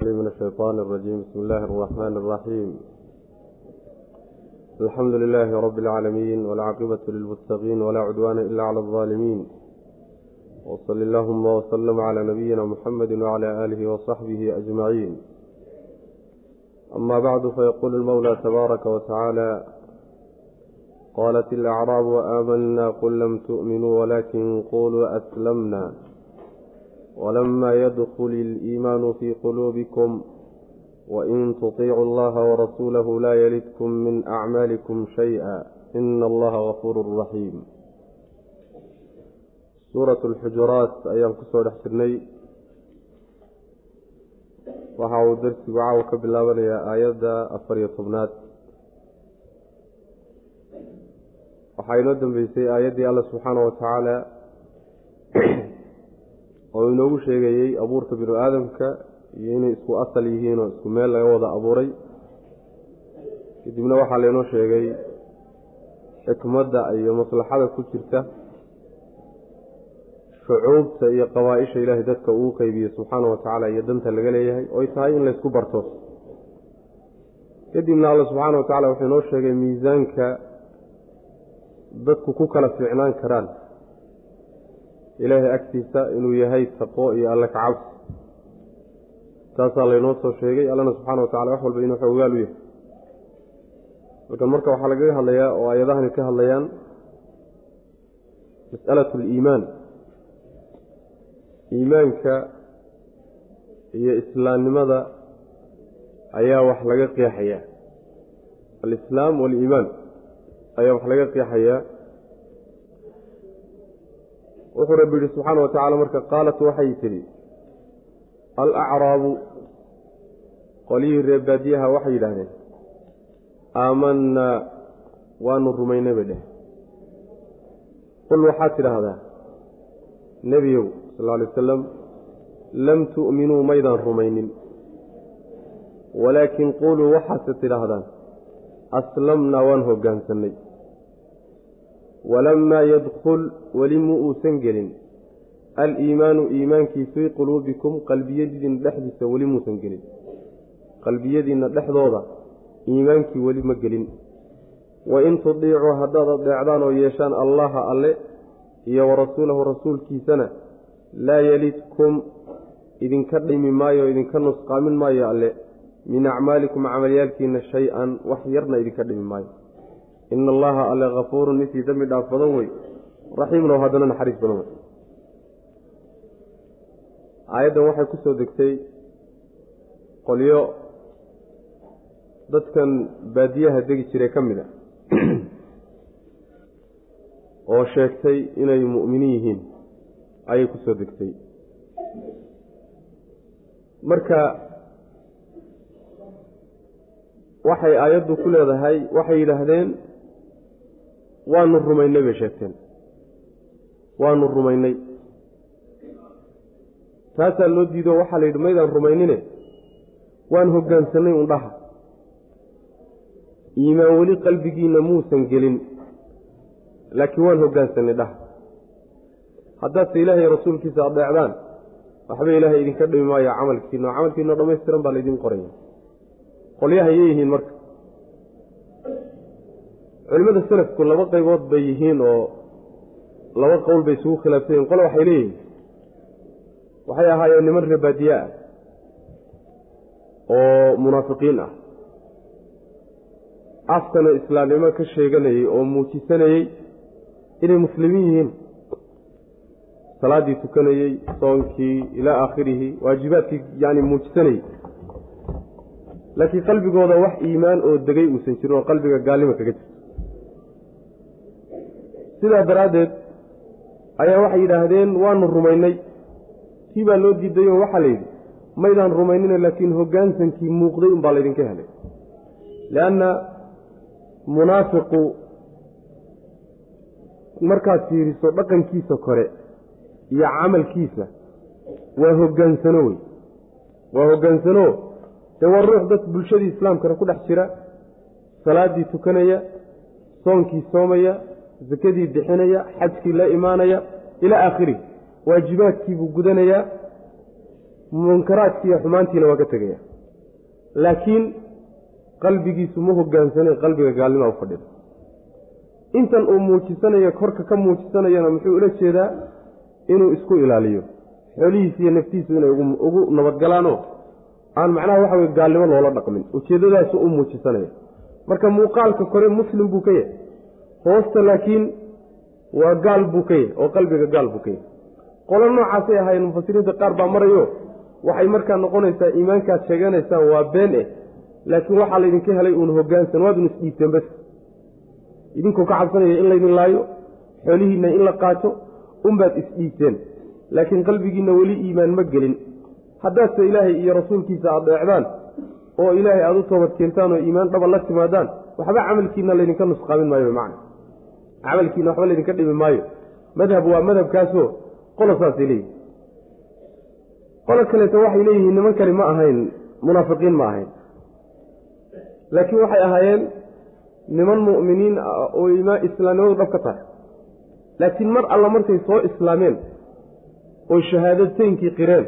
من الشيطان الرجيم بسم الله الرحمن الرحيم الحمد لله رب العالمين والعاقبة للمتقين ولا عدوان إلا على الظالمين وصل اللهم وسلم على نبينا محمد وعلى آله وصحبه أجمعين أما بعد فيقول المولى تبارك وتعالى قالت الأعراب آمنا قل لم تؤمنوا ولكن قولوا أسلمنا walamaa yadkul iliimaanu fi quluubikum wain tuطiicu allaha warasuulahu la yalidkum min acmaalikum shaya in allaha gafuurun raxiim suurat alxujuraat ayaan ku soo dhex jirnay waxa uu darsigu caawa ka bilaabanayaa aayadda afar iyo tobnaad waxaa inoo dambeysay aayaddii alla subxaana wa tacaala oo inoogu sheegayey abuurka binu aadamka iyo inay isku asal yihiin oo isku meel laga wada abuuray. Kadibna waxaa laynoo sheegay xikmadda iyo maslaxada ku jirta shucuubta iyo qabaa-isha ilaahay dadka uu qeybiye subxaana wa tacaala iyo danta laga leeyahay oy tahay in laysku barto. Kadibna alla subxaana wa tacala wuxuu inoo sheegay miisaanka dadku ku kala fiicnaan karaan ilaahay agtiisa inuu yahay taqo iyo alle kacabsi taasaa laynoo soo sheegay allana subxana wa tacala wax walba inuu xoogaal u yahay. Halkan marka waxaa lagaga hadlayaa oo ayadahani ka hadlayaan mas'alatu aliimaan iimaanka iyo islaamnimada ayaa wax laga qeexayaa alislaam waaliimaan ayaa wax laga qeexayaa wuxuu rabbi yihi subxaana wa tacala marka qaalat waxay tidhi alacraabu qolyihii reer baadiyaha waxay yidhaahdeen aamanaa waanu rumaynay bay dheh qul waxaad tidhaahdaa nebiyow sal alay wasalam lam tu'minuu maydaan rumaynin walaakin quluu waxaase tidhaahdaan aslamnaa waan hoggaansannay walamaa yadkul weli mu uusan gelin aliimaanu iimaankii fii quluubikum qalbiyadiinna dhexdiisa weli muusan gelin qalbiyadiinna dhexdooda iimaankii weli ma gelin wain tudiicuu haddaad adeecdaan oo yeeshaan allaha alle iyo warasuulahu rasuulkiisana laa yelidkum idinka dhimi maayo idinka nusqaamin maayo alle min acmaalikum camalyaalkiina shay-an wax yarna idinka dhimi maayo ina allaha alle kafuurun ninkii dembi dhaaf badan wey raxiimna oo haddana naxariis badan wey aayaddan waxay ku soo degtay qolyo dadkan baadiyaha degi jiray ka mid a oo sheegtay inay mu'miniin yihiin ayay ku soo degtay marka waxay aayaddu ku leedahay waxay yidhaahdeen waanu rumaynay bay sheegteen. Waanu rumaynay. Taasaa loo diido waxaa la yidhi maydaan rumaynine. Waan hoggaansanay undhaha. Iimaan weli qalbigiinna muusan gelin laakiin waan hoggaansanay dhaha. Haddaadse ilaahay rasuulkiisa adeecdaan waxba ilaahay idinka dhimi maayo camalkiina oo camalkiinao dhammaystiran baa laydin qoraya. Qolyaha yay yihiin marka culimada salafku laba qaybood bay yihiin oo laba qowl bay isugu khilaafsan yihiin qole waxay leeyihiin waxay ahaayeen niman reebaadiye ah oo munaafiqiin ah. Afkana islaamnimo ka sheeganayey oo muujisanayey inay muslimiin yihiin. Salaaddii tukanayey soonkii ilaa aakhirihi waajibaadkii yani muujisanayey laakiin qalbigooda wax iimaan oo degay uusan jirin oo qalbiga gaalnima kaga jirto sidaa daraaddeed ayaa waxay yidhaahdeen waanu rumaynay. Kii baa loo diiday oo waxaa la yidhi maydaan rumaynina laakiin hoggaansankii muuqday unbaa laydinka helay. Leanna munaafiqu markaad fiiriso dhaqankiisa kore iyo camalkiisa waa hoggaansano wey. Waa hoggaansano dee waa ruux dad bulshadii islaamkana ku dhex jira salaaddii tukanaya soonkii soomaya sakadii bixinaya xajkii la imaanaya ilaa aakhirihi waajibaadkiibuu gudanayaa munkaraadkiiyo xumaantiina waa ka tegaya laakiin qalbigiisu ma hogaansanay qalbiga gaalnimaa u fadhida intan uu muujisanayo korka ka muujisanayana muxuu ula jeedaa inuu isku ilaaliyo. Xoolihiisa iyo naftiisu inay ugu nabadgalaanoo aan macnaha waxa weye gaalnimo loola dhaqmin. Ujeeddadaasu u muujisanaya. Marka muuqaalka kore muslim buu ka yahay hoosta laakiin waa gaal buu ka yahay oo qalbiga gaal buu ka yahay qolo noocaasay ahaayeen mufasiriinta qaar baa marayo waxay markaa noqonaysaa iimaankaad sheeganaysaan waa been eh laakiin waxaa laydinka helay uun hogaansan waad un isdhiibteen bas idinkoo ka cabsanaya in laydin laayo xoolihiinna in la qaato unbaad isdhiibteen laakiin qalbigiinna weli iimaan ma gelin. Haddaadse ilaahay iyo rasuulkiisa aad dheecdaan oo ilaahay aada u toobad keentaan oo iimaan dhaba la timaadaan waxba camalkiina laydinka nusqaamin maayo macna camalkiina waxba laydinka dhimi maayo. Madhab waa madhabkaasoo qola saasay leeyihiin qolo kaleeto waxay leeyihiin nimankani ma ahayn munaafiqiin ma ahayn. Laakiin waxay ahaayeen niman mu'miniin ah oo islaamnimadu dhab ka tahay. Laakiin mar alla markay soo islaameen oo shahaadateynkii qireen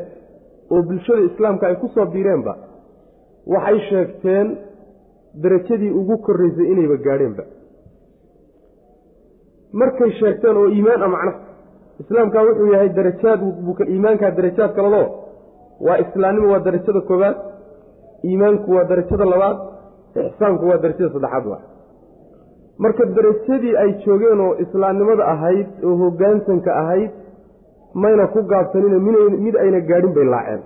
oo bulshada islaamka ay ku soo biireenba waxay sheegteen darajadii ugu korraysay inayba gaadheenba markay sheegteen oo iimaan a macna. Islaamka wuxuu yahay darajaad iimaankaa darajaad kaladoo waa islaamnimo waa darajada koobaad iimaanku waa darajada labaad ixsaanku waa darajada saddexaad waa marka darajadii ay joogeen oo islaamnimada ahayd oo hoggaansanka ahayd mayna ku gaabsanine mid ayna gaadhin bay laaceen.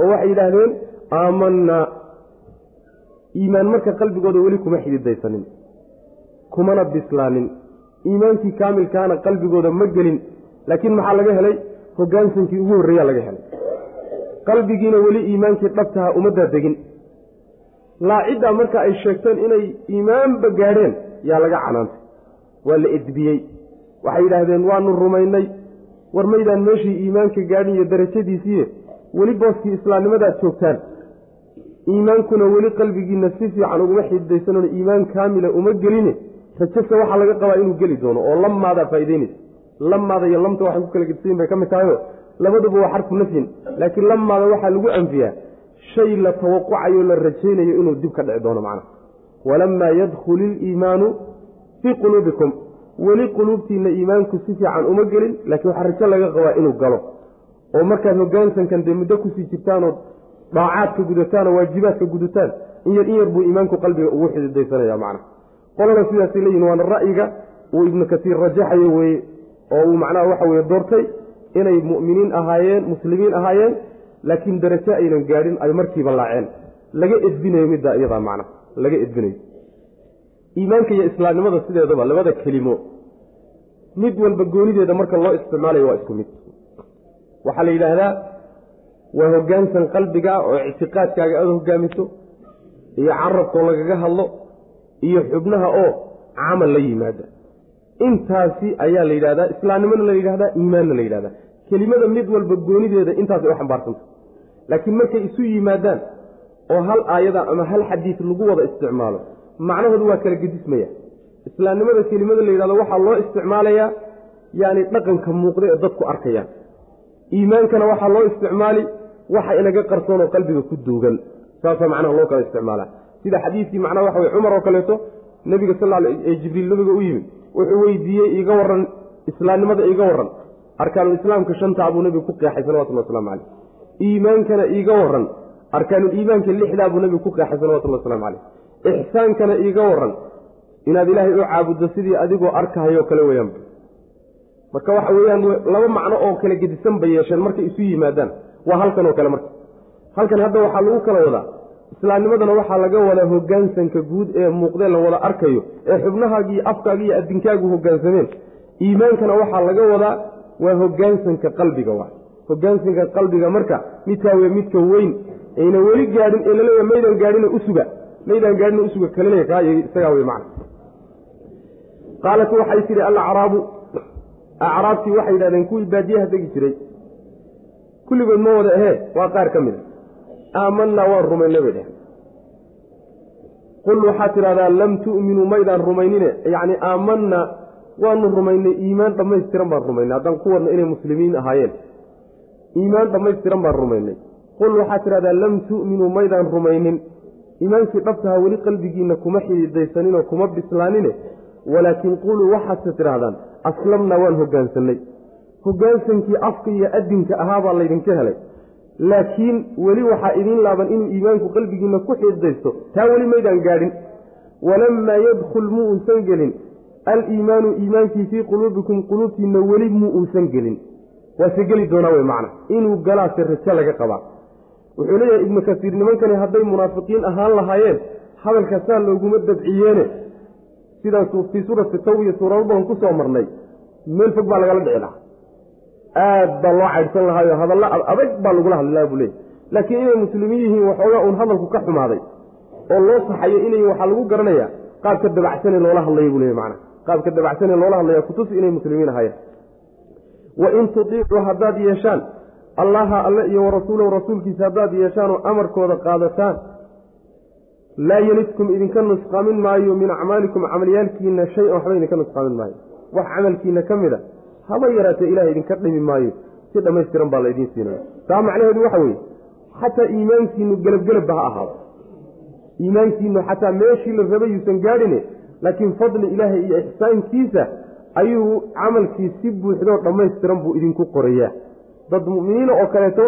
Oo waxay yidhaahdeen aamanaa iimaan marka qalbigooda weli kuma xididaysanin kumana bislaanin iimaankii kaamilkaana qalbigooda ma gelin laakiin maxaa laga helay? Hoggaansankii ugu horreeyaa laga helay. Qalbigiina weli iimaankii dhabtaha ummaddaa degin. Laaciddaa marka ay sheegteen inay iimaanba gaadheen yaa laga canaantay. Waa la edbiyey. Waxay yidhaahdeen waanu rumaynay. War maydaan meeshii iimaanka gaadhin iyo darajadiisiiye. Weli booskii islaamnimadaad joogtaan. Iimaankuna weli qalbigiinna si fiican uguma xididaysanona iimaan kaamila uma geline rajase waxaa laga qabaa inuu geli doono oo lamaadaa faa'idaynaysa lamaada iyo lamta waxay ku kala gedsayin bay ka mid tahayo labaduba waa xarfu nafyin laakiin lamaada waxaa lagu anfiyaa. Shay la tawaqucayo la rajaynayo inuu dib ka dhici doono macnaha. Walamaa yadkhul iliimaanu fii quluubikum. Weli quluubtiinna iimaanku si fiican uma gelin laakiin waxaa rajo laga qabaa inuu galo. Oo markaad hoggaansankan dee muddo ku sii jirtaanood daacaadka gudataan oo waajibaadka gudataan in yar in yar buu iimaanku qalbiga ugu xididaysanaya macnaha qolana sidaasay leeyihiin waana ra'yiga uu ibnu kasiir rajaxayo weeye oo uu macnaha waxa weye doortay inay mu'miniin ahaayeen muslimiin ahaayeen laakiin darajo aynan gaadhin ay markiiba laaceen. Laga edbinayo middaa iyadaa macnaha laga edbinayo. Iimaanka iyo islaamnimada sideedaba labada kelimo. Mid walba goonideeda marka loo isticmaalayo waa isku mid. Waxaa la yidhaahdaa waa hoggaansan qalbiga oo ictiqaadkaaga aada hogaamiso iyo carabkoo lagaga hadlo iyo xubnaha oo camal la yimaada. Intaasi ayaa la yidhahdaa islaamnimona la yidhahdaa iimaanna la yidhahdaa kelimada mid walba goonideeda intaasay u xambaarsanta laakiin markay isu yimaadaan oo hal aayada ama hal xadiis lagu wada isticmaalo macnahoodu waa kala gedismaya. Islaamnimada kelimada la yidhahdo waxaa loo isticmaalayaa yacni dhaqanka muuqda ee dadku arkayaan iimaankana waxaa loo isticmaali waxa inaga qarsoonoo qalbiga ku duugan. Saasaa macnaha loo kala isticmaalaa sida xadiiskii macnaha waxa weye cumar oo kaleeto nebiga sal ee jibriil nabiga u yimid wuxuu weydiiyey iiga warran islaamnimada iiga warran. Arkaanulislaamka shantaa buu nebigu ku qeexay salawatulli waslamu caleyh iimaankana iiga warran arkaanuliimaanka lixdaa buu nebigu ku qeexay salawatullhi waslamu caleyh ixsaankana iiga warran inaad ilaahay u caabuddo sidii adigoo arkahayoo kale weyaanba marka waxa weeyaan laba macno oo kala gedisan bay yeesheen markay isu yimaadaan. Waa halkan oo kale marka. Halkan hadda waxaa lagu kala wadaa islaamnimadana waxaa laga wadaa hoggaansanka guud ee muuqdee la wada arkayo ee xubnahaagii afkaaga iyo addinkaagu hoggaansameen iimaankana waxaa laga wadaa waa hoggaansanka qalbiga waa. Hoggaansanka qalbiga marka midkaa wey midka weyn ayna weli gaadhin ee laleeya maydaan gaadhina usuga maydaan gaadhina usuga kalaleya kaa isagaa wey macna. Qaalat waxay tidhi alacraabu acraabtii waxay yidhahdeen kuwii baadiyaha degi jiray. Kulligood ma wada ahee waa qaar ka mid a aamanaa waan rumaynay bay dheheen qul waxaad tidhahdaa lam tu'minuu maydaan rumaynine. Yacni aamanaa waanu rumaynay iimaan dhammaystiran baan rumaynay. Haddaan ku wadna inay muslimiin ahaayeen. Iimaan dhammaystiran baan rumaynay. Qul waxaad tidhahdaa lam tu'minuu maydaan rumaynin. Iimaankii dhabtaha weli qalbigiinna kuma xididaysaninoo kuma bislaanine walaakin quluu waxaadse tidhahdaan aslamnaa waan hogaansannay hogaansankii afka iyo adinka ahaabaa laydinka helay laakiin weli waxaa idiin laaban inuu iimaanku qalbigiinna ku xididaysto taa weli maydaan gaadhin. Walamaa yadkhul mu uusan gelin. Aliimaanu iimaankii fii quluubikum quluubtiinna weli mu uusan gelin waase geli doonaa wey macna. Inuu galaase rajo laga qabaa. Wuxuu leeyahay ibnu kasiir nimankani hadday munaafiqiin ahaan lahaayeen hadalka saa looguma dabciyeene. Sidaasuu fii suurati tawbiya suurado badan ku soo marnay. Meel fog baa lagala dhici lahaa aad baa loo caydhsan lahaayo hadalla adag baa lagula hadli laha buu leeyay laakiin inay muslimiin yihiin waxoogaa uun hadalku ka xumaaday oo loo saxayo inay waxaa lagu garanayaa qaabka dabacsane loola hadlaya buu leeyay macana qaabka dabacsane loola hadlaya kutusi inay muslimiin ahaayeen. Wain tutiicuu haddaad yeeshaan allaha alle iyo warasuulahu rasuulkiisa haddaad yeeshaanoo amarkooda qaadataan laa yelidkum idinka nusqaamin maayo min acmaalikum camalyaalkiina shay-an waxba idinka nusqaamin maayo. Wax camalkiina ka mid a haba yaraatee ilahay idinka dhimi maayo. Si dhammaystiran baa laydiin siinaya taa macnaheedu waxa weeye xataa iimaankiinu gelabgelabba ha ahaado iimaankiinu xataa meeshii la rabay yuusan gaadhine laakiin fadli ilaahay iyo ixsaankiisa ayuu camalkii si buuxdoo dhammaystiran buu idinku qorayaa. Dad mu'miniina oo kaleeto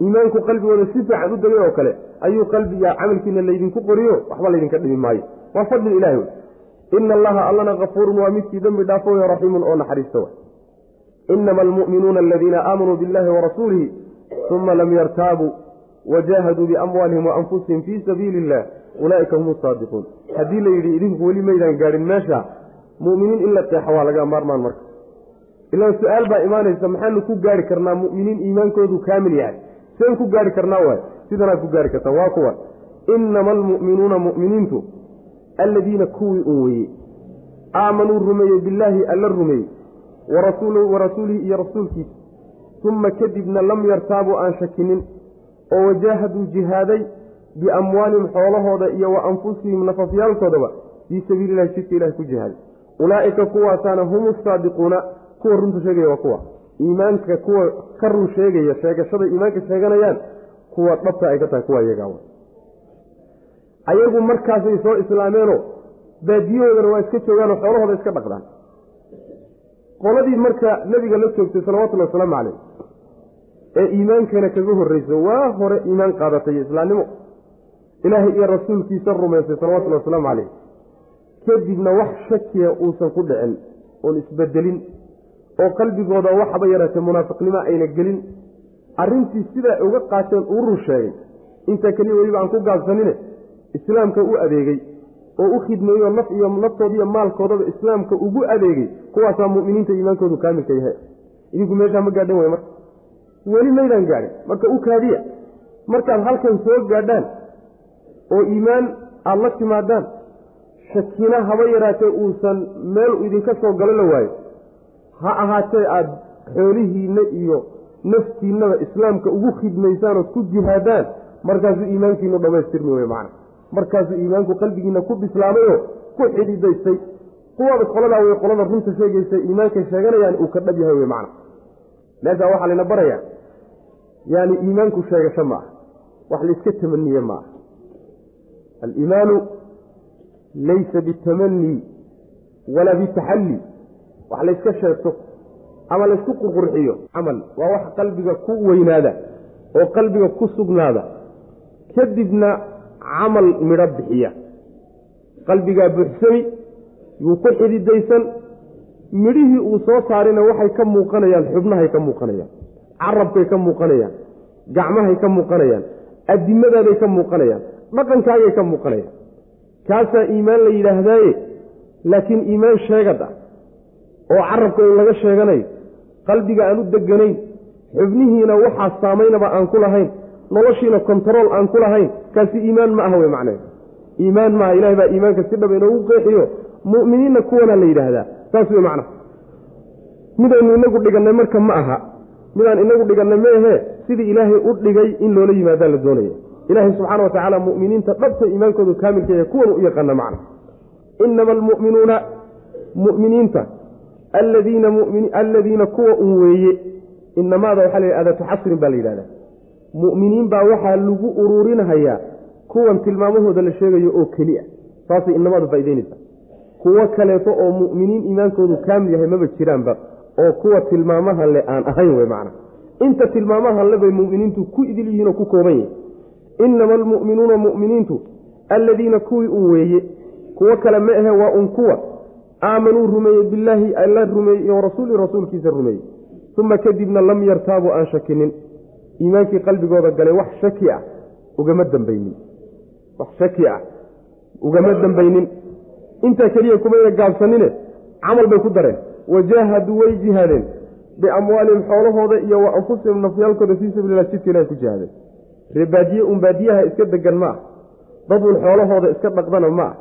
iimaanku qalbigooda si fiican u degay oo kale ayuu qalbiga camalkiina laydinku qoriyo waxba laydinka dhimi maayo. Waa fadli ilahi wey ina allaha allana kafuurun waa midkii dembi dhaafo raxiimun oo naxariista inama almu'minuuna aladiina aamanuu biاllahi warasuulihi uma lam yartaabuu wajaahaduu biamwaalihim waanfusihim fii sabiili illah ulaa'ika hum saadiquun haddii la yidhi idinku weli maydaan gaadhin meesha mu'miniin in la qeexa waa laga maarmaan marka ilaan su'aal baa imaanaysa maxaanu ku gaari karnaa mu'miniin iimaankoodu kaamil yahay seen ku gaari karnaa waay sidanaad ku gaari kartaa waa kuwa inama almu'minuuna mu'miniintu alladiina kuwii un weye aamanuu rumeeyey billaahi alla rumeeyey warasuulihi iyo rasuulkiisa. Uma kadibna lam yartaabuu aan shakinin oo wajaahaduu jihaaday biamwaalihim xoolahooda iyo wa anfusihim nafafyaalkoodaba fii sabiili ilahi jidka ilahi ku jihaaday. Ulaa'ika kuwaasaana hum saadiquuna kuwa runta sheegaya waa kuwa. Iimaanka kuwa ka run sheegaya sheegashada iimaanka sheeganayaan kuwa dhabta ay ka tahay kuwa iyagaa ayagu markaasay soo islaameenoo baadiyahoodana waa iska joogaanoo xoolahooda iska dhaqdaan qoladii marka nebiga la joogtay salawatullhi wasalaamu caleyh ee iimaankana kaga horreysa waa hore iimaan qaadatay iyo islaamnimo. Ilaahay iyo rasuulkiisa rumaysay salawatullhi wasalaamu caleyh kadibna wax shakiya uusan ku dhicin oon isbedelin oo qalbigooda waxaba yaraatee munaafiqnimo ayna gelin. Arrintii sidaa uga qaateen uu run sheegay intaa keliya weliba aan ku gaabsanine islaamka u adeegay oo u khidmeeyo naf iyo naftooda iyo maalkoodaba islaamka ugu adeegay kuwaasaa mu'miniinta iimaankoodu kaamilka yahay. Idinku meeshaa ma gaadhan way marka. Weli maydaan gaadhin. Marka u kaadiya. Markaad halkan soo gaadhaan oo iimaan aada la timaadaan shakina haba yaraatee uusan meel idinka soo galo la waayo. Ha ahaatee aada xoolihiinna iyo naftiinnaba islaamka ugu khidmaysaan ood ku jihaadaan markaasuu iimaankiinu dhammaystirmi wey macana markaasuu iimaanku qalbigiinna ku bislaamayoo ku xididaystay kuwaaba qoladaa wey qolada runta sheegaysa iimaanka sheeganayaan uu ka dhab yahay wey macana meeshaa waxaa layna barayaa yaani iimaanku sheegasho ma aha wax layska tamaniye ma aha aliimaanu laysa bitamanii walaa bitaxalli wax layska sheegto ama laysku qurqurxiyo camal waa wax qalbiga ku weynaada oo qalbiga ku sugnaada. Kadibna camal midho bixiya. Qalbigaa buuxsami yuu ku xididaysan midhihii uu soo saarina waxay ka muuqanayaan xubnahay ka muuqanayaan carabkay ka muuqanayaan gacmahay ka muuqanayaan adimmadaaday ka muuqanayaan dhaqankaagay ka muuqanayaan. Kaasaa iimaan la yidhaahdaaye laakiin iimaan sheegad ah oo carabka un laga sheeganayo qalbiga aan u deganayn xubnihiina waxaa saamaynaba aan ku lahayn noloshiina kontarool aan ku lahayn kaasi iimaan ma aha wey macneed iimaan maaha ilahay baa iimaanka si dhaba inoogu qeexiyo. Mu'miniinna kuwanaa la yidhaahdaa saas wey macna. Midaynu inagu dhigannay marka ma aha. Midaan inagu dhigannay meehee sidii ilaahay u dhigay in loola yimaadaa la doonaya ilaahay subxaana wa tacaala mu'miniinta dhabta iimaankoodu kaamilka yahay kuwan u yaqaana macna. Inama almu'minuuna mu'miniinta alladiina kuwa un weeye. Inamaada waxaa la yidhi adatu xasrin baa la yidhahdaa mu'miniin baa waxaa lagu ururinhayaa kuwan tilmaamahooda la sheegayo oo keliya saasay inamaadu faa'idaynaysaa kuwo kaleeto oo mu'miniin iimaankoodu kaamil yahay maba jiraanba oo kuwa tilmaamaha le aan ahayn wey macna. Inta tilmaamaha le bay mu'miniintu ku idil yihiin oo ku kooban yihiin inama almu'minuuna mu'miniintu alladiina kuwii un weeye kuwo kale ma ahe waa un kuwa aamanuu rumeeyey billaahi alla rumeeyey iyo rasuuli rasuulkiisa rumeeyey. Uma kadibna lam yartaabu aan shakinin iimaankii qalbigooda galay wax shaki ah ugama dambaynin. Wax shaki ah ugama dambaynin. Intaa keliya kumayna gaabsanine camal bay ku dareen. Wajaahaduu way jihaadeen biamwaalihim xoolahooda iyo wa anfusihim nafyaalkooda fii sabiililah jidka ilahay ku jihaadeen ree baadiye uun baadiyaha iska degan ma ah. Dad uun xoolahooda iska dhaqdana ma ah.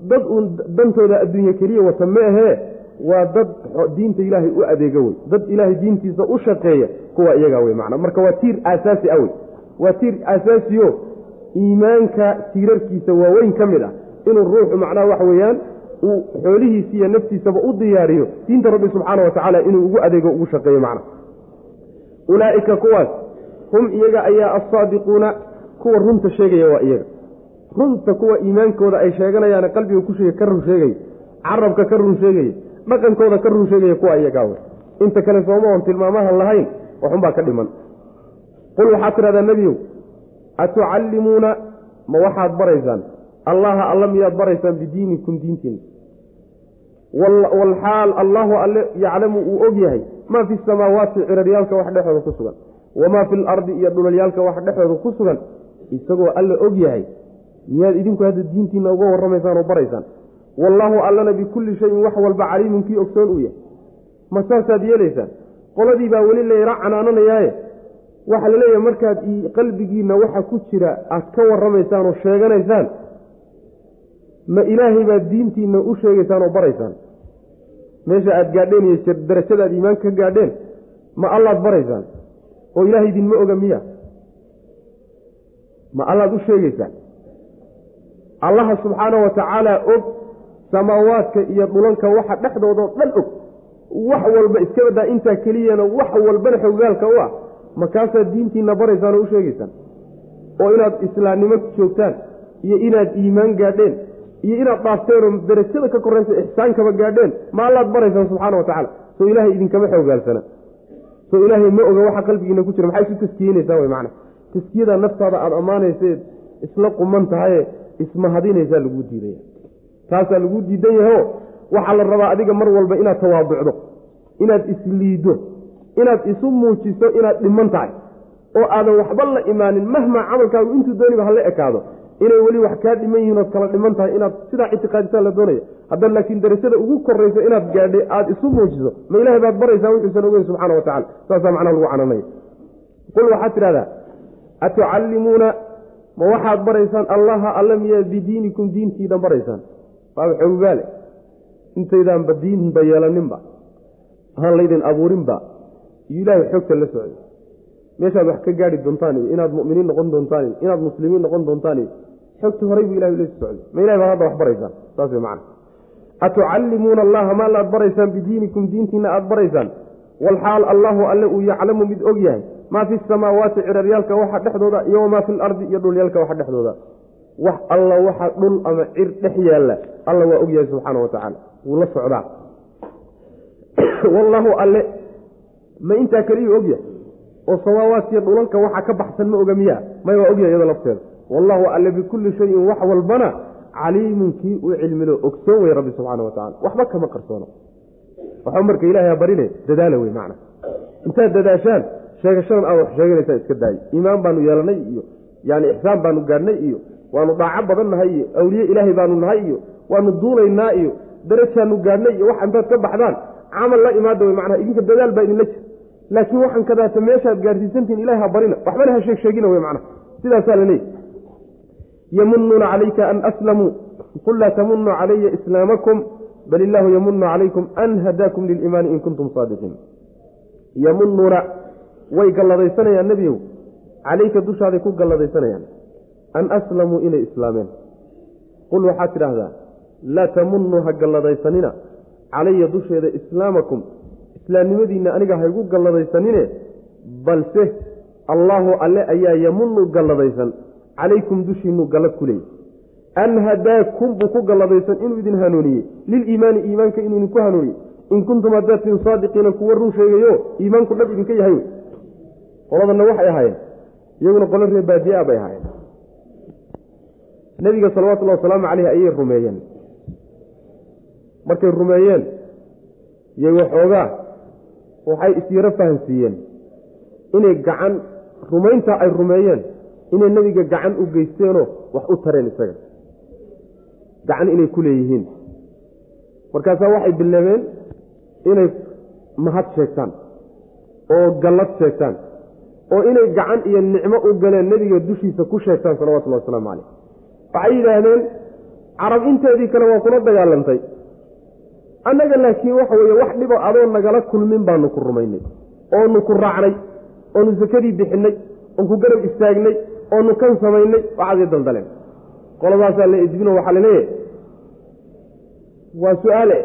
Dad uun dantooda adduunye keliya wata ma ahee waa dad diinta ilaahay u adeega wey. Dad ilaahay diintiisa u shaqeeya kuwa iyagaa wey macna. Marka waa tiir aasaasi ah wey. Waa tiir aasaasiyo iimaanka tiirarkiisa waaweyn ka mid ah. Inuu ruuxu macnaha waxa weeyaan uu xoolihiisi iyo naftiisaba u diyaariyo diinta rabbi subxaana wa tacaala inuu ugu adeego ugu shaqeeyo macna. Ulaa'ika kuwaas hum iyaga ayaa alsaadiquuna kuwa runta sheegaya waa iyaga. Runta kuwa iimaankooda ay sheeganayaane qalbiga ku sheegay ka run sheegaya carabka ka run sheegaya dhaqankooda ka run sheegaya kuwa iyagaa wey inta kale sooma oon tilmaamahan lahayn waxunbaa ka dhiman. Qul waxaad tidhahdaa nebiyow atucallimuuna ma waxaad baraysaan? Allaha alla miyaad baraysaan bidiinikum diintiina walxaal allahu alle yaclamu uu og yahay maa fi samaawaati ciraryaalka wax dhexooda ku sugan wamaa fi lardi iyo dhulalyaalka wax dhexooda ku sugan. Isagoo alle og yahay miyaad idinku hadda diintiina uga warramaysaan oo baraysaan wallaahu allana bikulli shayin wax walba caliimun kii ogsoon uu yahay. Ma saasaad yeelaysaan? Qoladii baa weli layra canaananayaaye. Waxaa la leeyahay markaad qalbigiinna waxa ku jira aad ka warramaysaan oo sheeganaysaan ma ilaahay baad diintiinna u sheegaysaan oo baraysaan. Meesha aad gaadheen iyo darajada aad iimaanka ka gaadheen ma allaad baraysaan. Oo ilaahay idinma oga miya ma allaad u sheegaysaan? Allaha subxaana wa tacaala og samaawaadka iyo dhulanka waxa dhexdoodao dhan og. Wax walba iska badaa intaa keliyana wax walbana xogaalka u ah. Markaasaad diintiina baraysaan oo u sheegaysaan oo inaad islaamnimo joogtaan iyo inaad iimaan gaadheen iyo inaad dhaafteen oo darajada ka koraysa ixsaankaba gaadheen ma allaad baraysaan subxaana wa tacala soo ilaahay idinkama xoogaalsana. Soo ilaahay ma oga waxa qalbigiina ku jira. Maxay isu taskiyeynaysaa wy macana taskiyada naftaada aada ammaanayseed isla quman tahaye ismahadinaysaa laguu diidaya taasaa laguu diidan yaho waxaa la rabaa adiga mar walba inaad tawaaducdo inaad isliiddo inaad isu muujiso inaad dhiman tahay oo aadan waxba la imaanin mahmaa camalkaagu intuu dooniba hala ekaado inay weli wax kaa dhiman yihiin ood kala dhiman tahay inaad sidaa ictiqaadisaa la doonaya. Hadda laakiin darajada ugu korayso inaad gaadhay aada isu muujiso ma ilahay baad baraysaa wuxuusan ogeyn subxana wa tacala saasaa macnaha lagu cananaya. Qul waxaad tidhahdaa atucallimuuna ma waxaad baraysaan allaha alla miyaad bidiinikum diintiidan baraysaan waaba xoogaale intaydaanba diinba yeelaninba aan laydin abuurinba. Iyo ilaahay xoogta la socday. Meeshaad wax ka gaari doontaan inaad mu'miniin noqon doontaan iyo inaad muslimiin noqon doontaan iyo xogta horay buu ilahay la socday. Ma ilahay baad hadda wax baraysaan saas way macana atucallimuuna allaha ma allaad baraysaan bidiinikum diintiina aada baraysaan. Walxaal allahu alle uu yaclamu mid og yahay. Maa fi samaawaati ciraryaalka waxa dhexdooda iyo wamaa fi lardi iyo dhulyaalka waxa dhexdooda wax alla waxa dhul ama cir dhex yaalla alla waa og yahay subxaana wa tacaala. Wuu la socdaa. Wallaahu alle ma intaa keliyu og yahay oo samaawaadkiiyo dhulalka waxa ka baxsan ma oga miyaa? May waa ogyahay iyado lafteeda. Wallaahu alle bikulli shayin wax walbana caliimun kii u cilmilo ogsoon wey rabbi subxaana wa tacala waxba kama qarsoono. Waxba marka ilahay barine dadaala wey macna. Intaad dadaashaan sheegashadan aad wax sheeganaysaa iska daayo iimaan baanu yeelanay iyo yani ixsaan baanu gaadhnay iyo waanu dhaaco badan nahay iyo awliye ilaahay baanu nahay iyo waanu duulaynaa iyo darajaanu gaadhnay iyo wax intaad ka baxdaan. Camal la imaada wey macnaha idinka dadaal baa idinla jira laakiin waxaan kadaata meeshaad gaadhsiisantihin ilahay ha barina. Waxbana ha sheeg sheegina wey macnaha. Sidaasaa la leeyay yamunuuna calayka an aslamuu qul laa tamunuu calaya islaamakum bal illaahu yamunu calaykum an hadaakum liliimaani in kuntum saadiqiin. Yamunuuna way galladaysanayaan nebiyow. Calayka dushaaday ku galladaysanayaan an aslamuu inay islaameen. Qul waxaad tidhaahdaa laa tamunuu ha galladaysanina. Calaya dusheeda islaamakum. Islaamnimadiinna aniga haygu galladaysanine. Balse allaahu alle ayaa yamunu galladaysan. Calaykum dushiinu gallad ku leeyay an hadaakum buu ku galladaysan inuu idin hanuuniyey liliimaani iimaanka inuu idinku hanuuniyey in kuntum hadaatin saadiqiina kuwa run sheegayo iimaanku dhab idinka yahay. Qoladanna waxay ahaayeen. Iyaguna qolo ree baadiyaa bay ahaayeen nebiga salawatullahi wasalaamu caleyh ayay rumeeyeen. Markay rumeeyeen iyo waxoogaa waxay isyaro fahansiiyeen. Inay gacan rumayntaa ay rumeeyeen inay nebiga gacan u geysteenoo wax u tareen isaga. Gacan inay ku leeyihiin. Markaasaa waxay bilaabeen inay mahad sheegtaan oo gallad sheegtaan oo inay gacan iyo nicmo u galeen nebiga dushiisa ku sheegtaan salawatullahi wasalaamu caleyh waxay yidhaahdeen carab inteedii kale waa kula dagaalantay. Annaga laakiin waxa weeye wax dhibo adoo nagala kulmin baanu ku rumaynay oonu ku raacnay oonu sakadii bixinay oon ku garab istaagnay oonu kan samaynay waxaasay daldaleen. Qoladaasaa la edbino waxaa la leeyahay waa su'aale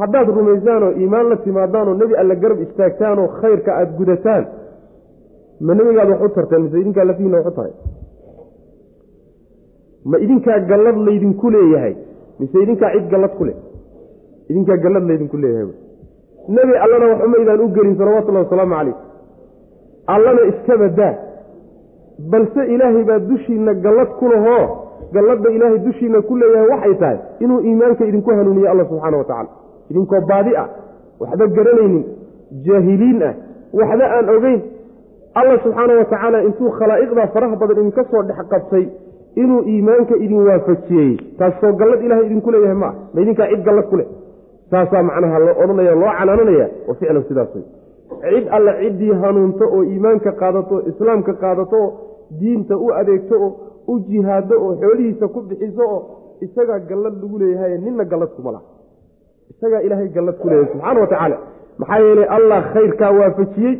haddaad rumaysaan oo iimaan la timaadaan oo nebi alla garab istaagtaan oo khayrka aada gudataan ma nebigaad wax u tarteen mise idinkaa lafihiina wax u taray ma idinkaa gallad laydinku leeyahay? Mise idinkaa cid gallad ku leh? Idinkaa gallad laydinku leeyahay nebi allana wax umaydaan u gelin salawatullahi wasalaamu calayh. Allana iska badaa. Balse ilaahay baa dushiinna gallad ku lahoo galladda ilaahay dushiinna ku leeyahay waxay tahay inuu iimaanka idinku hanuuniye alla subxaana wa tacala idinkoo baadi ah waxba garanaynin jaahiliin ah waxba aan ogeyn. Alla subxaana wa tacaala intuu khalaa'iqda faraha badan idinka soo dhex qabtay inuu iimaanka idin waafajiyey. Taasoo gallad ilahay idinku leeyahay ma ah ma idinkaa cid gallad ku leh. Taasaa macnaha loo odhanaya loo canaananaya. Wa ficlan sidaas wey cid alle ciddii hanuunto oo iimaanka qaadato islaamka qaadato oo diinta u adeegto oo u jihaado oo xoolihiisa ku bixiso oo isagaa gallad lagu leeyahay ninna gallad kuma laha. Isagaa ilaahay gallad ku leeyahay subxaana wa tacaala. Maxaa yeelay allah khayrkaa waafajiyey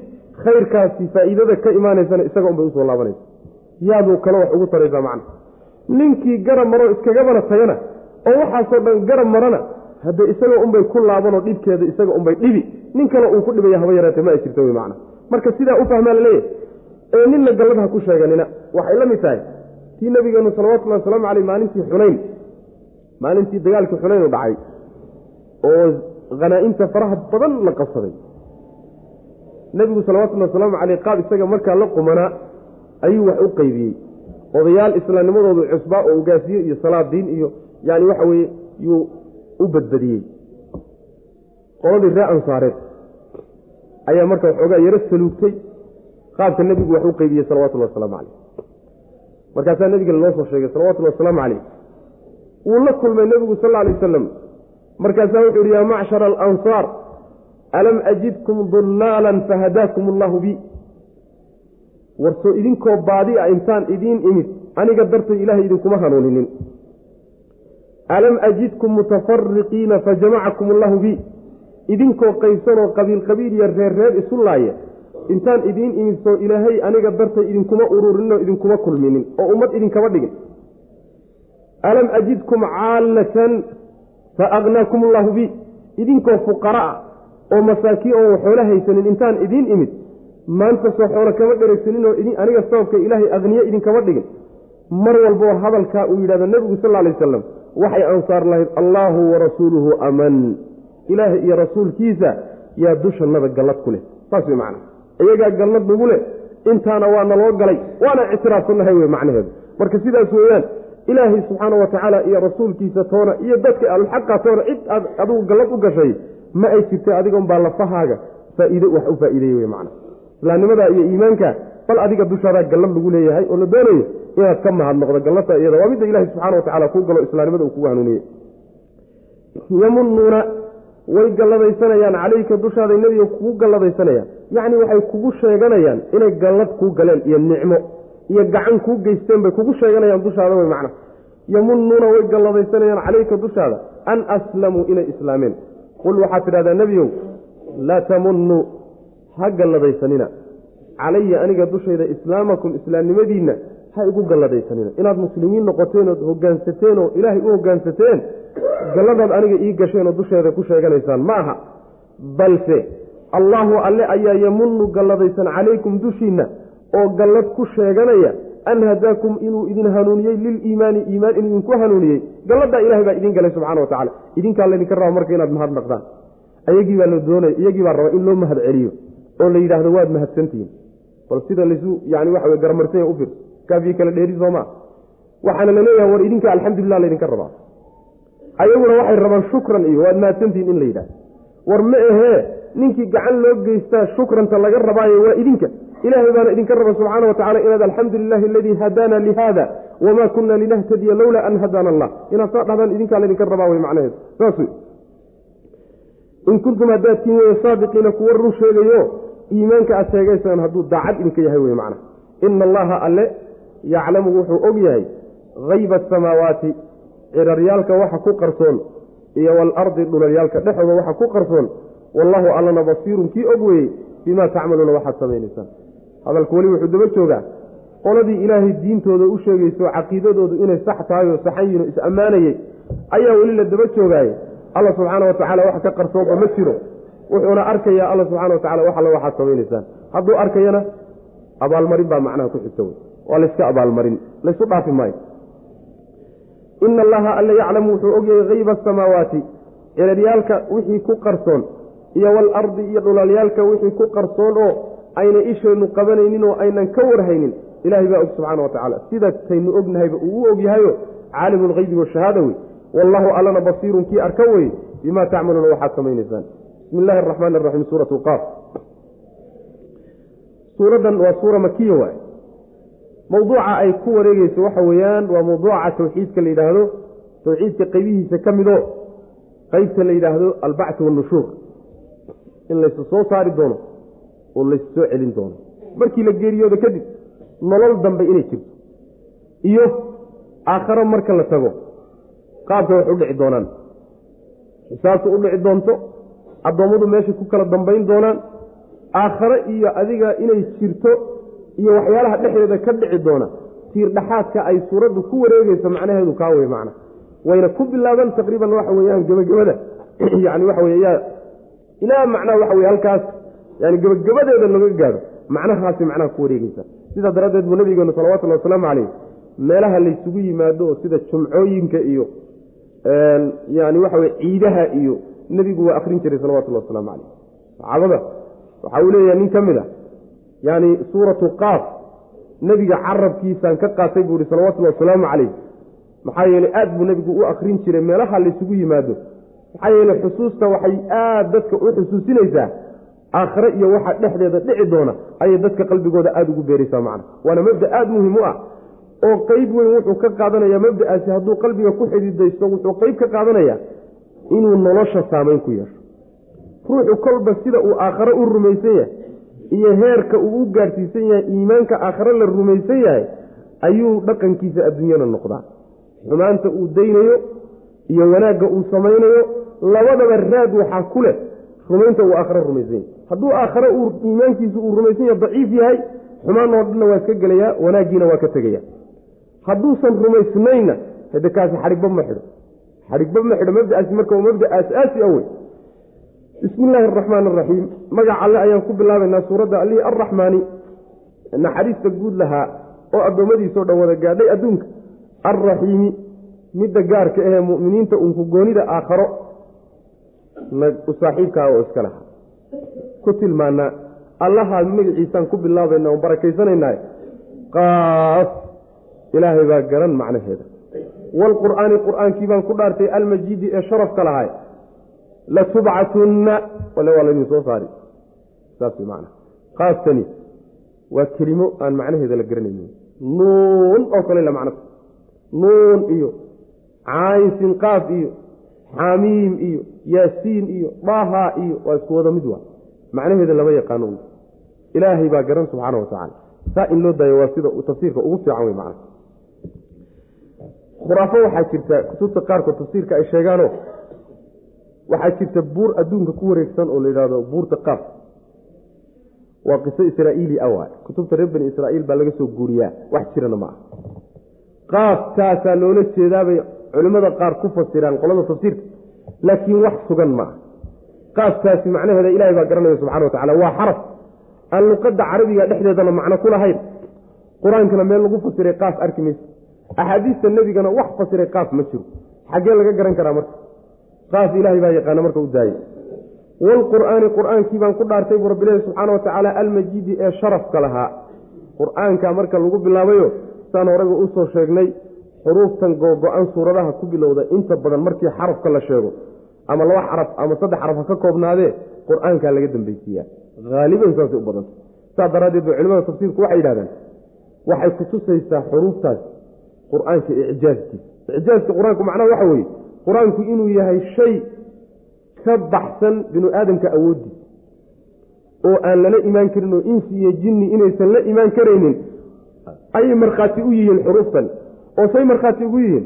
khayrkaasi faa'iidada ka imaanaysana isaga unbay u soo laabanaysa. Yaaduu kale wax ugu taraysaa macna ninkii garab maroo iskagabana tagana oo waxaasoo dhan garab marana hadde isaga unbay ku laabanoo dhibkeeda isaga unbay dhibi nin kale uu ku dhibaya haba yareete ma ay jirto wey macna. Marka sidaa u fahmaa la leeyahay ee ninna gallad ha ku sheeganina waxay la mid tahay. Tii nabigeenu salawatullahi wasalaamu caleyh maalintii xunayn maalintii dagaalkii xunayn u dhacay oo khanaa'imta faraha badan la qabsaday. Nebigu salawatullahi wasalaamu caleyh qaab isaga markaa la qumanaa ayuu wax u qeybiyey odayaal islaamnimadoodu cusbaa oo ugaasiye iyo salaadiin iyo yani waxa weeye yuu u badbadiyey qoladii ree ansaareed ayaa marka waxoogaa yaro saluugtay qaabka nebigu wax u qeybiyey salawatullahi wasalaamu caleyh markaasaa nebiga loo soo sheegay salawatullahi wasalaamu caleyh wuu la kulmay nebigu sal alay wasalam markaasaa wuxuu yidhi yaa macshara alansaar alam ajidkum dullaalan fahadaakum allahu bi warsoo idinkoo baadi a intaan idiin imid aniga dartay ilaahay idinkuma hanuuninin. Alam ajidkum mutafariqiina fajamacakum allahu bi. Idinkoo qaybsanoo qabiil qabiil iyo reer reer isu laaya intaan idiin imid soo ilaahay aniga dartay idinkuma ururinoo idinkuma kulminin oo ummad idinkama dhigin. Alam ajidkum caallatan fa agnaakum allahu bi. Idinkoo fuqara ah oo masaakiin oon waxoola haysanin intaan idiin imid maanta soo xoolo kama dheregsaninoo aniga sababka ilaahay aqniye idinkama dhigin. Mar walboo hadalkaa uu yidhahdo nebigu sal alay wasalam waxay ansaar lahayd allaahu warasuuluhu aman. Ilaahay iyo rasuulkiisa yaa dushannada gallad ku leh. Saas wey macna iyagaa gallad nagu leh intaana waa naloo galay waana ictiraafsannahay wey macnaheedu. Marka sidaas weeyaan ilaahay subxaana wa tacaala iyo rasuulkiisa toona iyo dadka alxaqa toona cid aad adigu gallad u gashay ma ay jirtay adigon baa lafahaaga faa'iide wax u faa'iideeye wey macna islaamnimada iyo iimaanka bal adiga dushaadaa gallad lagu leeyahay oo la doonayo inaad ka mahadnoqdo gallata iyada waa midda ilahi subxana wa tacala kuu galo islaamnimada uu kugu hanuuniyey. Yamunuuna way galladaysanayaan calayka dushaaday nebiga kugu galladaysanayaan. Yacni waxay kugu sheeganayaan inay gallad kuu galeen iyo nicmo iyo gacan kuu geysteen bay kugu sheeganayaan dushaada wey macna. Yamunuuna way galladaysanayaan calayka dushaada an aslamuu inay islaameen. Qul waxaad tidhahdaa nebiyow laa tamunuu ha galladaysanina. Calaya aniga dushayda islaamakum islaamnimadiinna ha igu galladaysanina. Inaad muslimiin noqoteen ood hogaansateen oo ilaahay u hogaansateen galladaad aniga ii gasheen oo dusheeda ku sheeganaysaan. Ma aha. Balse allaahu alle ayaa yamunu galladaysan calaykum dushiinna oo gallad ku sheeganaya an hadaakum inuu idin hanuuniyey liliimaani iimaan inuu idinku hanuuniyey. Galladaa ilahay baa idin galay subxana wa tacala idinkaa laydinka raba marka inaad mahadnaqdaan ayagii baa la doonaya iyagii baa raba in loo mahad celiyo oo la yidhaahdo waad mahadsantihiin. Bal sida laysu yani waxa garamarsanya u fiirso kaafiye kala dheeri soomaa waxaana la war idinka alxamdulilah laydinka rabaa. Ayaguna waxay rabaan shukran iyo waad mahadsantihiin in la yidhahdo war ma ahee ninkii gacan loo geystaa shukranta laga rabaayo waa idinka. Ilaahay baana idinka raba subxaana wa tacala inaad alxamdu lilahi aladii hadaana lihada wamaa kunna linahtadiya lowlaa an hadaana allah. Inaad saa dhahdaan idinkaa laydinka rabaa wey macnaheedu. Saas in kuntum haddaad tiin weye saadiqiina kuwa run sheegayo iimaanka aad sheegaysaan hadduu daacad idinka yahay wey macna ina allaha alle yaclamu wuxuu og yahay hayba asamaawaati ciraryaalka waxa ku qarsoon iyo waalardi dhulalyaalka dhexooda waxa ku qarsoon. Wallahu allana basiirun kii og weeyey bimaa tacmaluuna waxaad samaynaysaan. Hadalku weli wuxuu daba joogaa qoladii ilaahay diintooda u sheegayso caqiidadoodu inay sax tahay oo saxan yihiin oo is ammaanayey ayaa weli la daba joogaaye. Alla subxaana wa tacala wax ka qarsoonba ma jiro wuxuuna arkayaa alla subxana wa tacala wax alla waxaad samaynaysaan. Hadduu arkayana abaalmarin baa macnaha ku xigta wey. Waa layska abaalmarin laysu dhaafi maayo. Ina allaha alla yaclamu wuxuu ogyahay hayba asamaawaati ciraryaalka wixii ku qarsoon iyo waalardi iyo dhulalyaalka wixii ku qarsoon oo ayna ishaynu qabanaynin oo aynan ka warhaynin ilahay baa og subxaana wa tacaala. Sidataynu ognahayba uu u ogyahayo caalimu lhaybi washahaada wey. Wallahu allana basiirun kii arka weye bimaa tacmaluuna waxaad samaynaysaan bismi illahi araxmaan araxiim suuratu qaaf suuraddan waa suura makiya waay. Mawduuca ay ku wareegeyso waxa weeyaan waa mawduuca tawxiidka la yidhaahdo tawxiidka qaybihiisa ka midoo qeybta la yidhaahdo albacthi wannushuur in laysu soo saari doono oo laysu soo celin doono. Markii la geeriyoodo kadib nolol dambe inay jirto. Iyo aakharo marka la tago qaabka wax u dhici doonaan. Xisaabta u dhici doonto addoommadu meeshay ku kala dambayn doonaan aakhare iyo adiga inay jirto iyo waxyaalaha dhexdeeda ka dhici doona tiir dhaxaadka ay suuraddu ku wareegeyso macnaheedu kaa wey macna. Wayna ku bilaaban taqriiban waxa weeyaan gebagabada yani waxa wey yaa ilaa macnaha waxa wey halkaas yani gebagabadeeda laga gaadho macnahaasi macnaha ku wareegeysa sidaa daraaddeed buu nabigeenu salawatullahi wasalaamu caleyh meelaha laysugu yimaado oo sida jumcooyinka iyo yani waxa wey ciidaha iyo nebigu waa akrin jiray salawatullahi wasalaamu caleyh saxaabada waxa uu leeyahay nin ka mid a yani suuratu qaaf nebiga carabkiisaan ka qaatay buu ihi salawatullahi wasalaamu caleyh maxaa yeeley aad buu nebigu u akrin jiray meelaha laysugu yimaado. Maxaa yeeley xusuusta waxay aad dadka u xusuusinaysaa. Aakhare iyo waxa dhexdeeda dhici doona ayay dadka qalbigooda aada ugu beeraysaa macna. Waana mabda aada muhiim u ah. Oo qeyb weyn wuxuu ka qaadanaya mabda'aasi hadduu qalbiga ku xididaysto wuxuu qeyb ka qaadanaya inuu nolosha saamayn ku yeesho. Ruuxu kolba sida uu aakhare u rumaysan yahay iyo heerka uu u gaadhsiisan yahay iimaanka aakhare la rumaysan yahay ayuu dhaqankiisa adduunyana noqdaa. Xumaanta uu daynayo iyo wanaagga uu samaynayo labadaba raad waxaa ku leh rumaynta uu aakhare rumaysan yahay. Hadduu aakhare uu iimaankiisu uu rumaysan yahay daciif yahay xumaan oo dhanna waa iska gelayaa wanaaggiina waa ka tegaya hadduusan rumaysnayna hade kaasi xadhigba ma xidho xadhigba ma xidho mabda'aasi marka waa mabda aasaasi a wey bismi illaahi araxmaan araxiim magac alle ayaan ku bilaabaynaa suuradda allihii arraxmaani naxariista guud lahaa oo addoommadiisao dhan wada gaadhay adduunka. Alraxiimi midda gaarka ahee mu'miniinta unku goonida aakharo. U saaxiibkaa oo iska lahaa. Ku tilmaanaa allahaa magaciisaan ku bilaabayna oon barakaysanaynaay qaas ilaahay baa garan macnaheeda waalqur'aani qur'aankii baan ku dhaartay almajiidi ee sharafka lahay latubcatunna wale waa laydin soo saari saas way macana qaastani waa kelimo aan macnaheeda la garanaynin nuun oo kale la macnata nuun iyo caynsin qaaf iyo xamiim iyo yaasiin iyo dhaha iyo waa isku wada mid waa macnaheeda lama yaqaano ilaahay baa garan subxaana wa tacaala saa in loo daayo waa sida tafsiirka ugu fiican wey macana khuraafo waxaa jirta kutubta qaarkood tafsiirka ay sheegaano waxaa jirta buur adduunka ku wareegsan oo la yidhahdo buurta qaaf waa qiso israa'iili ah waay. Kutubta reer bani israa'iil baa laga soo guuriyaa. Wax jirana ma ah qaaftaasaa loola jeedaabay culimmada qaar ku fasiraan qolada tafsiirka laakiin wax sugan ma ah macnaheeda ilahay baa garanaya subxana wa tacala waa xaraf aan luqadda carabiga dhexdeedana macno ku lahayn. Qur'aankana meel lagu fasiray qaaf arki maysa axaadiista nebigana wax fasiray qaaf ma jiro. Xaggee laga garan karaa marka. Qaaf ilaahay baa yaqaana marka u daayay waalqur'aani qur'aankii baan ku dhaartay buu rabbilahi subxaana wa tacaala almajiidi ee sharafka lahaa. Qur'aanka marka lagu bilaabayo saan horeyba u soo sheegnay xuruuftan googo-an suuradaha ku bilowda inta badan markii xarafka la sheego ama laba xaraf ama saddex xaraf ha ka koobnaadee qur'aankaa laga dambeysiiyaa haaliban saasay u badanta saas daraaddeed ba culimada tafsiirku waxay yidhahdaan waxay kutusaysaa xuruuftaas qur'aanka icjaazkiisa icjaazka qur'aanku macnaha waxa weeye qur'aanku inuu yahay shay ka baxsan binu aadamka awooddiisa oo aan lala imaan karin oo insi iyo jinni inaysan la imaan karaynin ayay markhaati u yihiin xuruuftan. Oo say markhaati ugu yihiin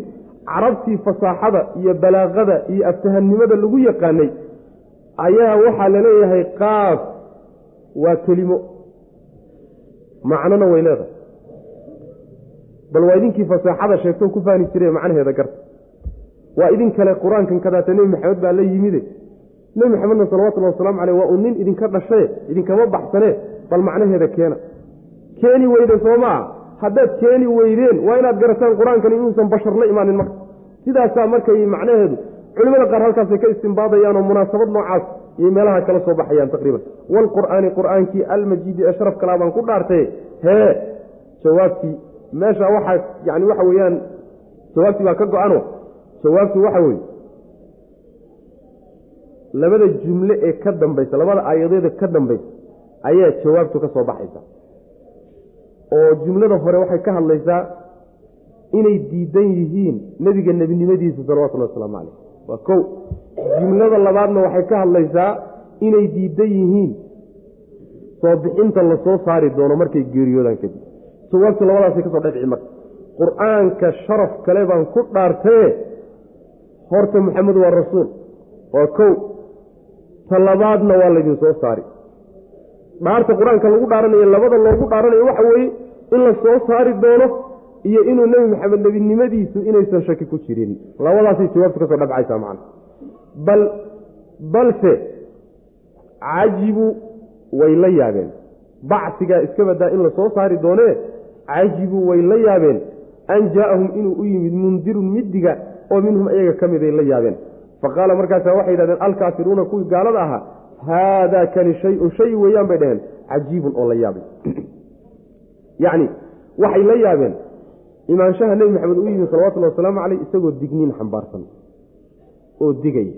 carabtii fasaaxada iyo balaaqada iyo aftahannimada lagu yaqaanay ayaa waxaa la leeyahay qaaf waa kelimo. Macnona way leedahay bal waa idinkii fasaaxada sheegtoo ku faani jire macnaheeda garta. Waa idin kale qur'aankan kadaata nebi maxamed baa la yimide nebi maxamedna salawatullahi wasalaamu caleyh waa uu nin idinka dhashaye idinkama baxsane bal macnaheeda keena. Keeni weyde soo maa haddaad keeni weydeen waa inaad garataan qur'aankani inuusan bashar la imaanin marka. Sidaasaa markay macnaheedu culimada qaar halkaasay ka istimbaadayaanoo munaasabad noocaas iyo meelaha kala soo baxayaan taqriiban. Waalqur'aani qur'aankii almajiidi ee sharaf kalaa baan ku dhaartay hee jawaabtii meesha waxaa yani waxa weeyaan jawaabtii baa ka go-ano. Jawaabtii waxa weeye labada jumle ee ka dambaysa labada aayadeeda ka dambaysa ayaa jawaabtu ka soo baxaysa. Oo jumlada hore waxay ka hadlaysaa inay diidan yihiin nebiga nebinimadiisa salawatullahi wasalaamu caleyh waa kow. Jumlada labaadna waxay ka hadlaysaa inay diidan yihiin. Soo bixinta la soo saari doono markay geeriyoodaan kadib jawaabtu labadaasay ka soo dhexci marka. Qur'aanka sharaf kale baan ku dhaartaye horta maxamed waa rasuul. Waa kow. Ta labaadna waa laydin soo saari. Dhaarta qur'aanka lagu dhaaranayo labada loogu dhaaranayo waxa weeye in la soo saari doono iyo inuu nebi maxamed nebinimadiisu inaysan shaki ku jirin. Labadaasay jawaabtu ka soo dhabcaysaa macana bal balse cajibu way la yaabeen. Bacsigaa iska badaa in la soo saari doonee cajibu way la yaabeen. An jaa-ahum inuu u yimid mundirun midiga oo minhum iyaga ka miday la yaabeen. Fa qaala markaasaa waxay yidhahdeen alkaafiruuna kuwii gaalada ahaa haadaa kani shay-un shay weeyaan bay dhaheen cajiibun oo la yaabay. Yacni waxay la yaabeen. Imaanshaha nebi maxamed u yimid salawatullahi wasalaamu caleyh isagoo digniin xambaarsan oo digaya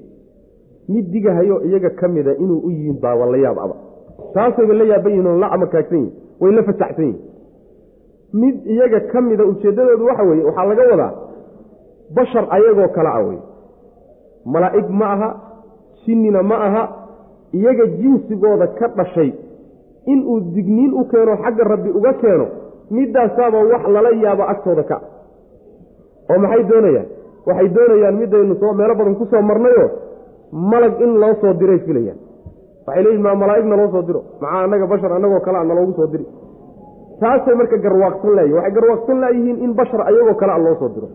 mid digahayo iyaga ka mida inuu u yimid baa waa la yaab aba. Taasayba la yaaban yihiin oo la amakaagsan yihiin way la fasaxsan yihiin mid iyaga ka mida ujeeddadoodu waxa weeye waxaa laga wadaa bashar ayagoo kala ah wey malaa'ig ma aha jinnina ma aha iyaga jinsigooda ka dhashay inuu digniin u keeno xagga rabbi uga keeno midaasaaba wax lala yaabo agtooda ka. Oo maxay doonayaan? Waxay doonayaan midaynu soo meelo badan ku soo marnayo malag in loo soo diray filayaan. Waxay leeyihiin maa malaa'igna loo soo diro? Maxaa annaga bashar annagoo kale a naloogu soo diri taasay marka garwaaqsan laayihin waxay garwaaqsan laayihiin in bashar ayagoo kale a loo soo diro.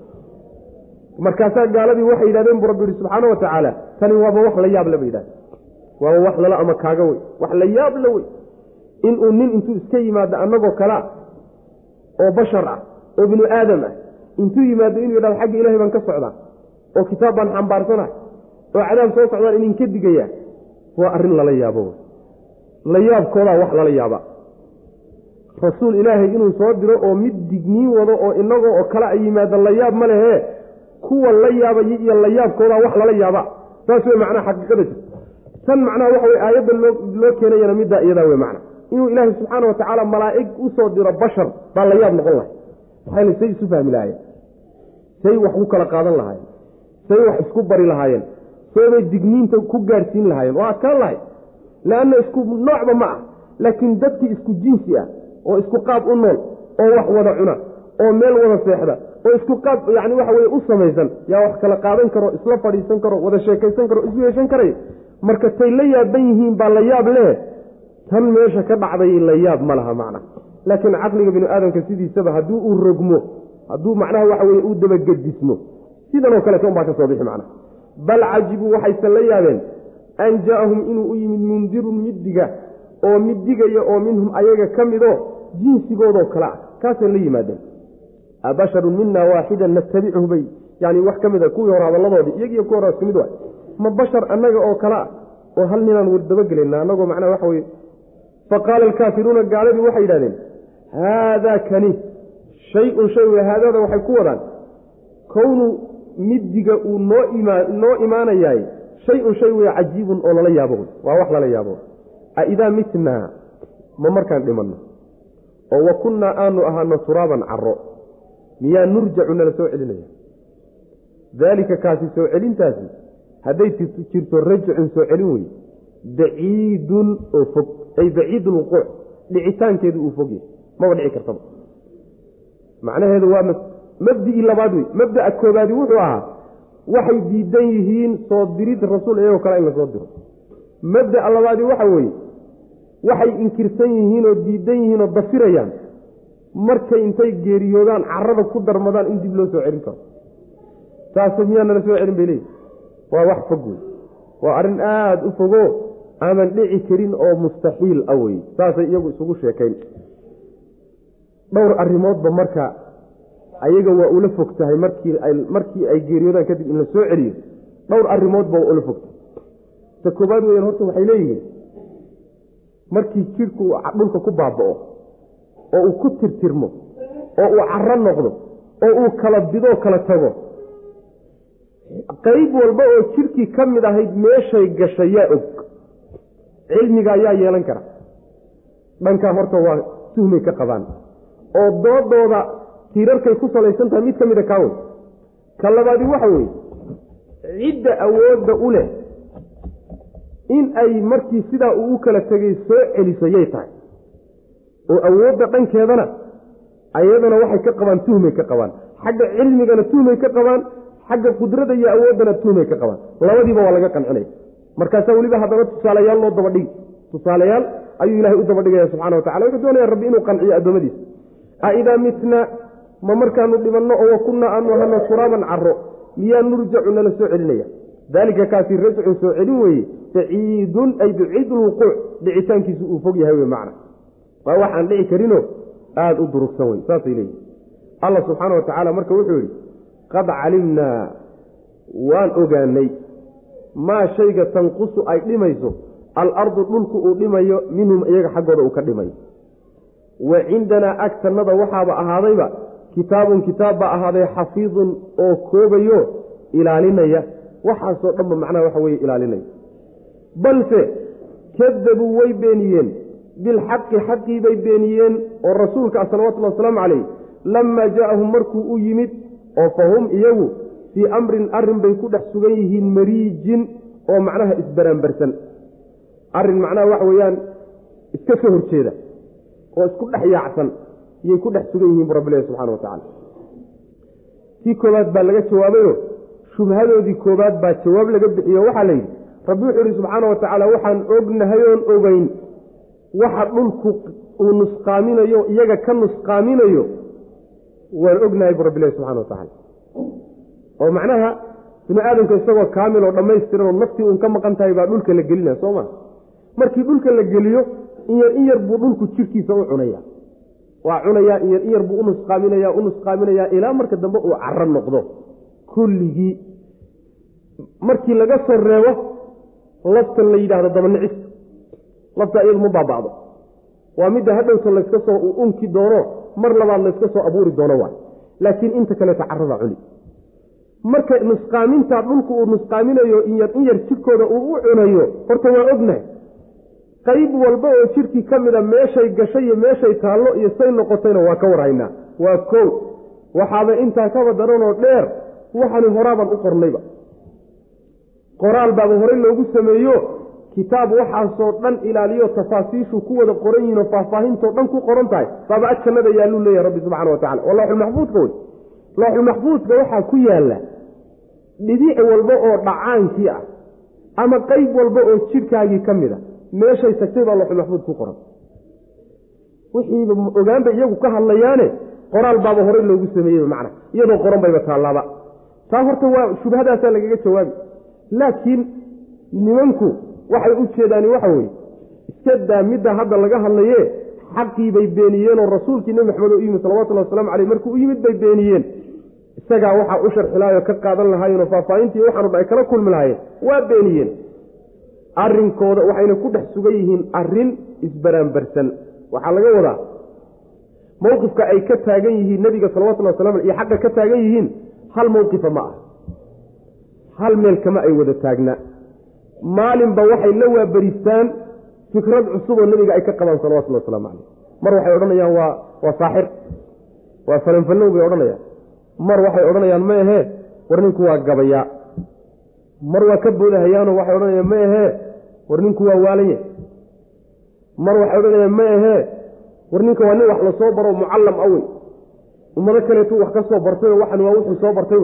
Markaasaa gaaladii waxay yidhahdeen buu rabbi yihi subxaana wa tacaala tani waaba wax la yaab le bay yidhahdeen. Waaba wax lala ama kaaga wey. Wax la yaab le wey. Inuu nin intuu iska yimaado annagoo kalea oo bashar ah oo binu aadam ah intuu yimaado inuu yidhahdo xagga ilahay baan ka socdaa oo kitaab baan xambaarsana oo cadaab soo socdaan idinka digaya waa arrin lala yaabo wey. La yaabkoodaa wax lala yaaba rasuul ilaahay inuu soo diro oo mid digniin wado oo inagoo oo kale a yimaado la yaab ma lehe kuwa la yaabaya iyo la yaabkoodaa wax lala yaaba. Saas wey macnaha xaqiiqada jirta tan macnaha waxa wey aayadda loo keenayana middaa iyadaa wey macna inuu ilaahay subxaana watacaala malaa'ig u soo diro bashar baa la yaab noqon lahay. Maxayna say isu fahmi lahaayeen. Say wax ku kala qaadan lahaayeen. Say wax isku bari lahaayeen. Saybay digniinta ku gaadhsiin lahaayeen. Oo adkaan lahay. Leanna isku noocba ma ah. Laakiin dadkii isku jinsi ah oo isku qaab u nool oo wax wada cuna oo meel wada seexda oo isku qaab yani waxa weye u samaysan yaa wax kala qaadan karo isla fadhiisan karo wada sheekaysan karo isu yeeshan karay. Marka tay la yaaban yihiin baa la yaab leh. Tan meesha ka dhacday la yaab ma laha macna. Laakiin caqliga binu aadamka sidiisaba hadduu uu rogmo hadduu macnaha waxa weye uu dabagedismo sidanoo kaleeta unbaa ka soo bixi macnaha bal cajibuu waxayse la yaabeen an ja'ahum inuu u yimid mundirun mid diga oo mid digaya oo minhum ayaga ka midoo jinsigoodoo kale ah. Kaasay la yimaadeen. Abasharun mina waaxidan natabichu bay yani wax ka mid a kuwii hore hadalladoodii iyagiiyo kuwi hore isku waay. Ma bashar annaga oo kale ah oo hal ninaan wardabagelayna annagoo macnaha waxa weye fa qaala alkaafiruuna gaaladii waxay yidhahdeen haadaa kani shay-un shay wey haadada waxay ku wadaan. Kownu middiga uu noo noo imaanayaay shay-un shay wey cajiibun oo lala yaabo. Waa wax lala yaabo. A idaa mitnaa ma markaan dhimanno oo wa kunnaa aanu ahaano turaaban caro miyaa nurjacu nala soo celinaya? Daalika kaasi soo celintaasi hadday jirto rajcun soo celin wey baciidun oo fog ay baciid lwuquuc dhicitaankeedu uu fog yahay maba dhici kartaba. Macnaheedu waa mabdii labaad wey mabda'a koobaadi wuxuu ahaa waxay diidan yihiin soo dirid rasuul iyagoo kale in la soo diro. Mabda'a labaadi waxa weeye waxay inkirsan yihiin oo diidan yihiin oo dafirayaan markay intay geeriyoodaan carada ku darmadaan in dib loo soo celin karo. Taase miyaa nala soo celin bay leeyihi waa wax fog wey waa arrin aada u fogo aaman dhici karin oo mustaxiil ah wey saasay iyagu isugu sheekayn. Dhowr arrimoodba marka ayaga waa ula fog tahay markii ay markii ay geeriyoodaan kadib in la soo celiyo. Dhowr arrimoodba waa ula fog tahay. Ta koobaad weyan horta waxay leeyihiin markii jidhku dhulka ku baaba'o oo uu ku tirtirmo oo uu caro noqdo oo uu kala bidoo kala tago qayb walba oo jidhkii ka mid ahayd meeshay gashay yaa og. Cilmiga ayaa yeelan kara. Dhankaa horta waa tuhmay ka qabaan. Oo doodooda tiirarkay ku salaysan tahay mid ka mida kaawey ka labaadi waxa weeye cidda awoodda u leh in ay markii sidaa uu u kala tegay soo celiso yay tahay. oo awoodda dhankeedana ayadana waxay ka qabaan tuhmay ka qabaan. Xagga cilmigana tuhmay ka qabaan xagga qudrada iyo awooddana tuhmay ka qabaan. Labadiiba waa laga qancinaya markaasaa weliba haddana tusaalayaal loo dabadhigi tusaalayaal ayuu ilahay u dabadhigaya subxana watacala wuxuu doonaya rabbi inuu qanciyo addoommadiisa. A idaa mitna ma markaanu dhibanno oo wa kunnaa aanu ahano turaaban caro miyaa nurjacu nala soo celinaya daalika kaasi rajcun soo celin weeye baciidun ay baciid lwuquuc dhicitaankiisu uu fog yahay wey macna. Waa wax aan dhici karinoo aada u durugsan wey saasay leeyihi allah subxaana wa tacaala marka wuxuu yidhi qad calimnaa waan ogaanay maa shayga tanqusu ay dhimayso alardu dhulku uu dhimayo minhum iyaga xaggooda uu ka dhimayo. Wa cindanaa agtannada waxaaba ahaadayba kitaabun kitaab baa ahaaday xafiidun oo koobayo ilaalinaya waxaasoo dhanba macnaha waxa weye ilaalinaya balse kadabuu way beeniyeen bilxaqi xaqii bay beeniyeen oo rasuulka ah wasalaamu calayh lammaa jaa'ahum markuu u yimid oo fa hum iyagu fii amrin arrin bay ku dhex sugan yihiin mariijin oo macnaha isbaraanbarsan arrin macnaha waxa weeyaan iska soo horjeeda oo isku dhex yaacsan iyay ku dhex sugan yihiin bu rabbilahi subxana wa tacala tii koobaad baa laga jawaabayo shubhadoodii koobaad baa jawaab laga bixiyo. Waxaa la yidhi rabbi wuxuu yidhi subxaana wa tacaala waxaan ognahay oon ogeyn waxa dhulku uu nusqaaminayo iyaga ka nusqaaminayo. Waan ognahay bu rabbilahi subxana wa oo macnaha bini aadamka isagoo kaamil oo dhammaystiran oo naftii uun ka maqan tahay baa dhulka la gelinaya soo ma markii dhulka la geliyo in yar in yar buu dhulku jirkiisa u cunaya waa cunayaa in yar in yar buu unusqaaminaya u nusqaaminayaa ilaa marka dambe uu caro noqdo kulligii. Markii laga soo reebo laftan la yidhaahdo dabanicis lafta iyadu ma baaba'do. Waa midda hadhowta layska soo unki doono mar labaad layska soo abuuri doono waay laakiin inta kaleeta carada cuni. Marka nusqaamintaa dhulku uu nusqaaminayo in yar in yar jidhkooda uu u cunayo horta waa ognahay qayb walba oo jidhkii ka mida meeshay gashay iyo meeshay taallo iyo say noqotayna waa ka warhaynaa waa kow. Waxaaba intaa kaba daranoo dheer waxani horaabaan u qornayba. Qoraal baaba horey loogu sameeyo. Kitaab waxaasoo dhan ilaaliyo tafaasiishu ku wada qoran yihiin oo faahfaahintoo dhan ku qoran tahay. Baaba ajannada yaalluu leeyahay rabbi subxana wa tacala waa looxulmaxfuudka wey. Looxulmaxfuudka waxaa ku yaalla dhibic walba oo dhacaankii ah ama qayb walba oo jidhkaagii ka mid a meeshay tagtay baa looxulmaxfuud ku qoran. Wixiiba ogaanba iyagu ka hadlayaane qoraal baaba horey loogu sameeyeyba macna. Iyadoo qoran bayba taallaaba taa horta waa shubhadaasaa lagaga jawaabi. Laakiin nimanku waxay u jeedaani waxa weeye iska daa midda hadda laga hadlaye xaqii bay beeniyeenoo rasuulkii nebi maxamed oo u yimid salawatullhi waslamu caleyh markuu u yimid bay beeniyeen. Isagaa waxaa u sharxi ka qaadan lahaayeenoo faahfaahintii waxaanu dha ay kala kulmi lahaayeen waa beeniyeen. Arrinkooda waxayna ku dhex sugan yihiin arrin isbaraanbarsan. Waxaa laga wadaa mowqifka ay ka taagan yihiin nebiga salawatullhi waslam iyo xaqa ka taagan yihiin hal mowqifa ma ah. Hal meel kama ay wada taagna. Maalinba waxay la waabaristaan fikrad cusub oo nebiga ay ka qabaan salawatullhi wasalaamu caleyh mar waxay odhanayaan waa waa saaxir. Waa falanfallow bay odhanayaan. Mar waxay odhanayaan ma ahee war ninku waa gabayaa. Mar waa ka boodahayaanoo waxay odhanayaan ma ahee war ninku waa waalanye mar waxay odhanayaan ma ahee war ninka waa nin wax la soo baro mucallam awey ummado kaleetuu wax ka soo bartayoo waxan waa wuxuu soo bartay.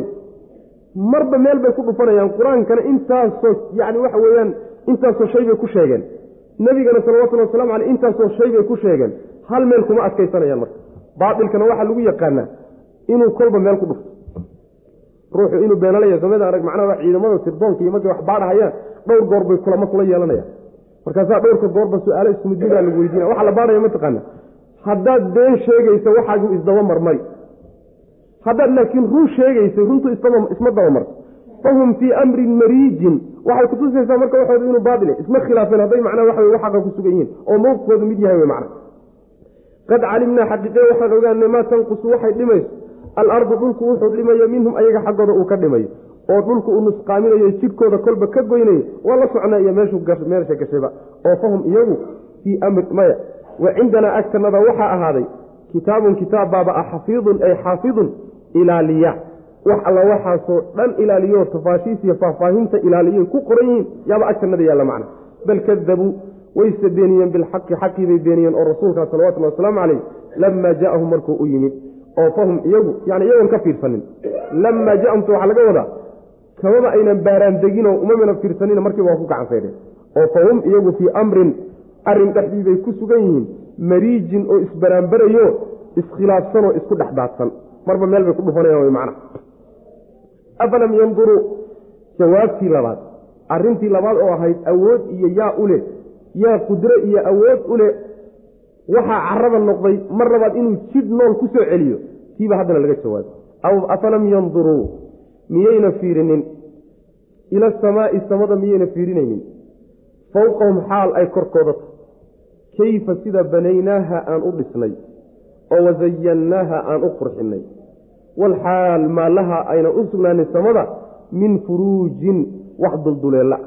Marba meel bay ku dhufanayaan qur'aankana intaasoo yani waxa weeyaan intaasoo shay bay ku sheegeen. Nebigana salawatullhi waslamu caleyh intaasoo shay bay ku sheegeen. Hal meel kuma adkaysanayaan marka. Baatilkana waxaa lagu yaqaanaa inuu kolba meel ku dhufto. Ruuxu inuu beenalaya samada arag macnaha ciidamada sirdoonka iyo markay wax baadhahayaan dhowr goor bay kulamo kula yeelanayaan. Markaasaa dhowrka goorba su'aalo iskumidmidaa lagu weydiina waxa la baadhaya mataqaana haddaad been sheegaysa waxaagu isdaba marmari haddaad laakiin run sheegaysay runtu isma dabamarto fahum fii amrin mariijin. Waxay kutusaysaa marka waxooda inuu baaile isma khilaafeen hadday macnaa waxa xaqa ku yihiin. Oo mowqifkoodu mid yahay wey macna qad calimnaa xaqiiqe waxaan ogaanay maa tanqusu waxay dhimayso. Alardu dhulku wuxuu dhimayo minhum ayaga xaggooda uu ka dhimayo. Oo dhulku uu nusqaaminayo jidhkooda kolba ka goynayo. Waa la socnaa iyo meesha gashayba. Oo fahum iyagu fii amri maya. Wa cindanaa agtanada waxaa ahaaday kitaabun kitaab baaba ah xafiidun ay xaafidun ilaaliya. Wax alla waxaasoo dhan ilaaliyo tafaashiis iyo faahfaahinta ilaaliyoy ku qoran yihiin yaaba agtanada yaalla macna. Bal kadabuu wayse beeniyeen bilxaqi xaqii bay beeniyeen oo rasuulkaa salawatullhi wasalaamu caleyh lamaa jaa'ahum markuu u yimid oo fahum iyagu yani iyagoon ka fiirsanin. Lamaa jaahumta waxaa laga wadaa kamaba aynan baaraandeginoo umamana fiirsanina markiiba waa ku gacansaydheen oo fahum iyagu fii amrin arrin dhexdii bay ku sugan yihiin mariijin oo isbaraanbarayo iskhilaafsanoo isku dhex daadsan marba meel bay ku dhufanayaan wy macna. Afalam yanduruu jawaabtii labaad. Arrintii labaad oo ahayd awood iyo yaa u leh yaa qudro iyo awood u leh waxaa carada noqday mar labaad inuu jidh nool ku soo celiyo. Tiiba haddana laga jawaabay aw afalam yanduruu miyayna fiirinin? Ila asamaa'i samada miyayna fiirinaynin? Fowqahum xaal ay korkooda kayfa sida banaynaaha aan u dhisnay oo wasayannaaha aan u qurxinay walxaal maallaha ayna u sugnaanin samada min furuujin wax dulduleella.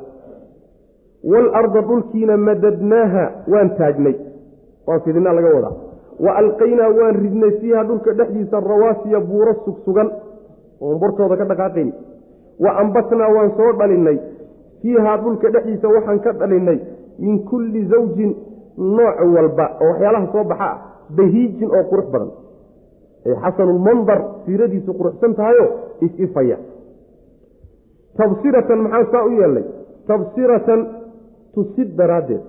Waalarda dhulkiina madadnaaha waan taagnay. Waan fidinaa laga wadaa. Wa alqaynaa waan ridnay fiiha dhulka dhexdiisa rawaasiya buuro sugsugan. Oon bortooda ka dhaqaaqayn wa ambatnaa waan soo dhalinnay. Fiihaa dhulka dhexdiisa waxaan ka dhalinnay min kulli zawjin nooc walba oo waxyaalaha soo baxa ah bahiijin oo qurux badan. Ay xasanulmandar siiradiisu quruxsan tahayo is-ifaya tabsiratan maxaa saa u yeelnay tabsiratan tusid daraaddeed.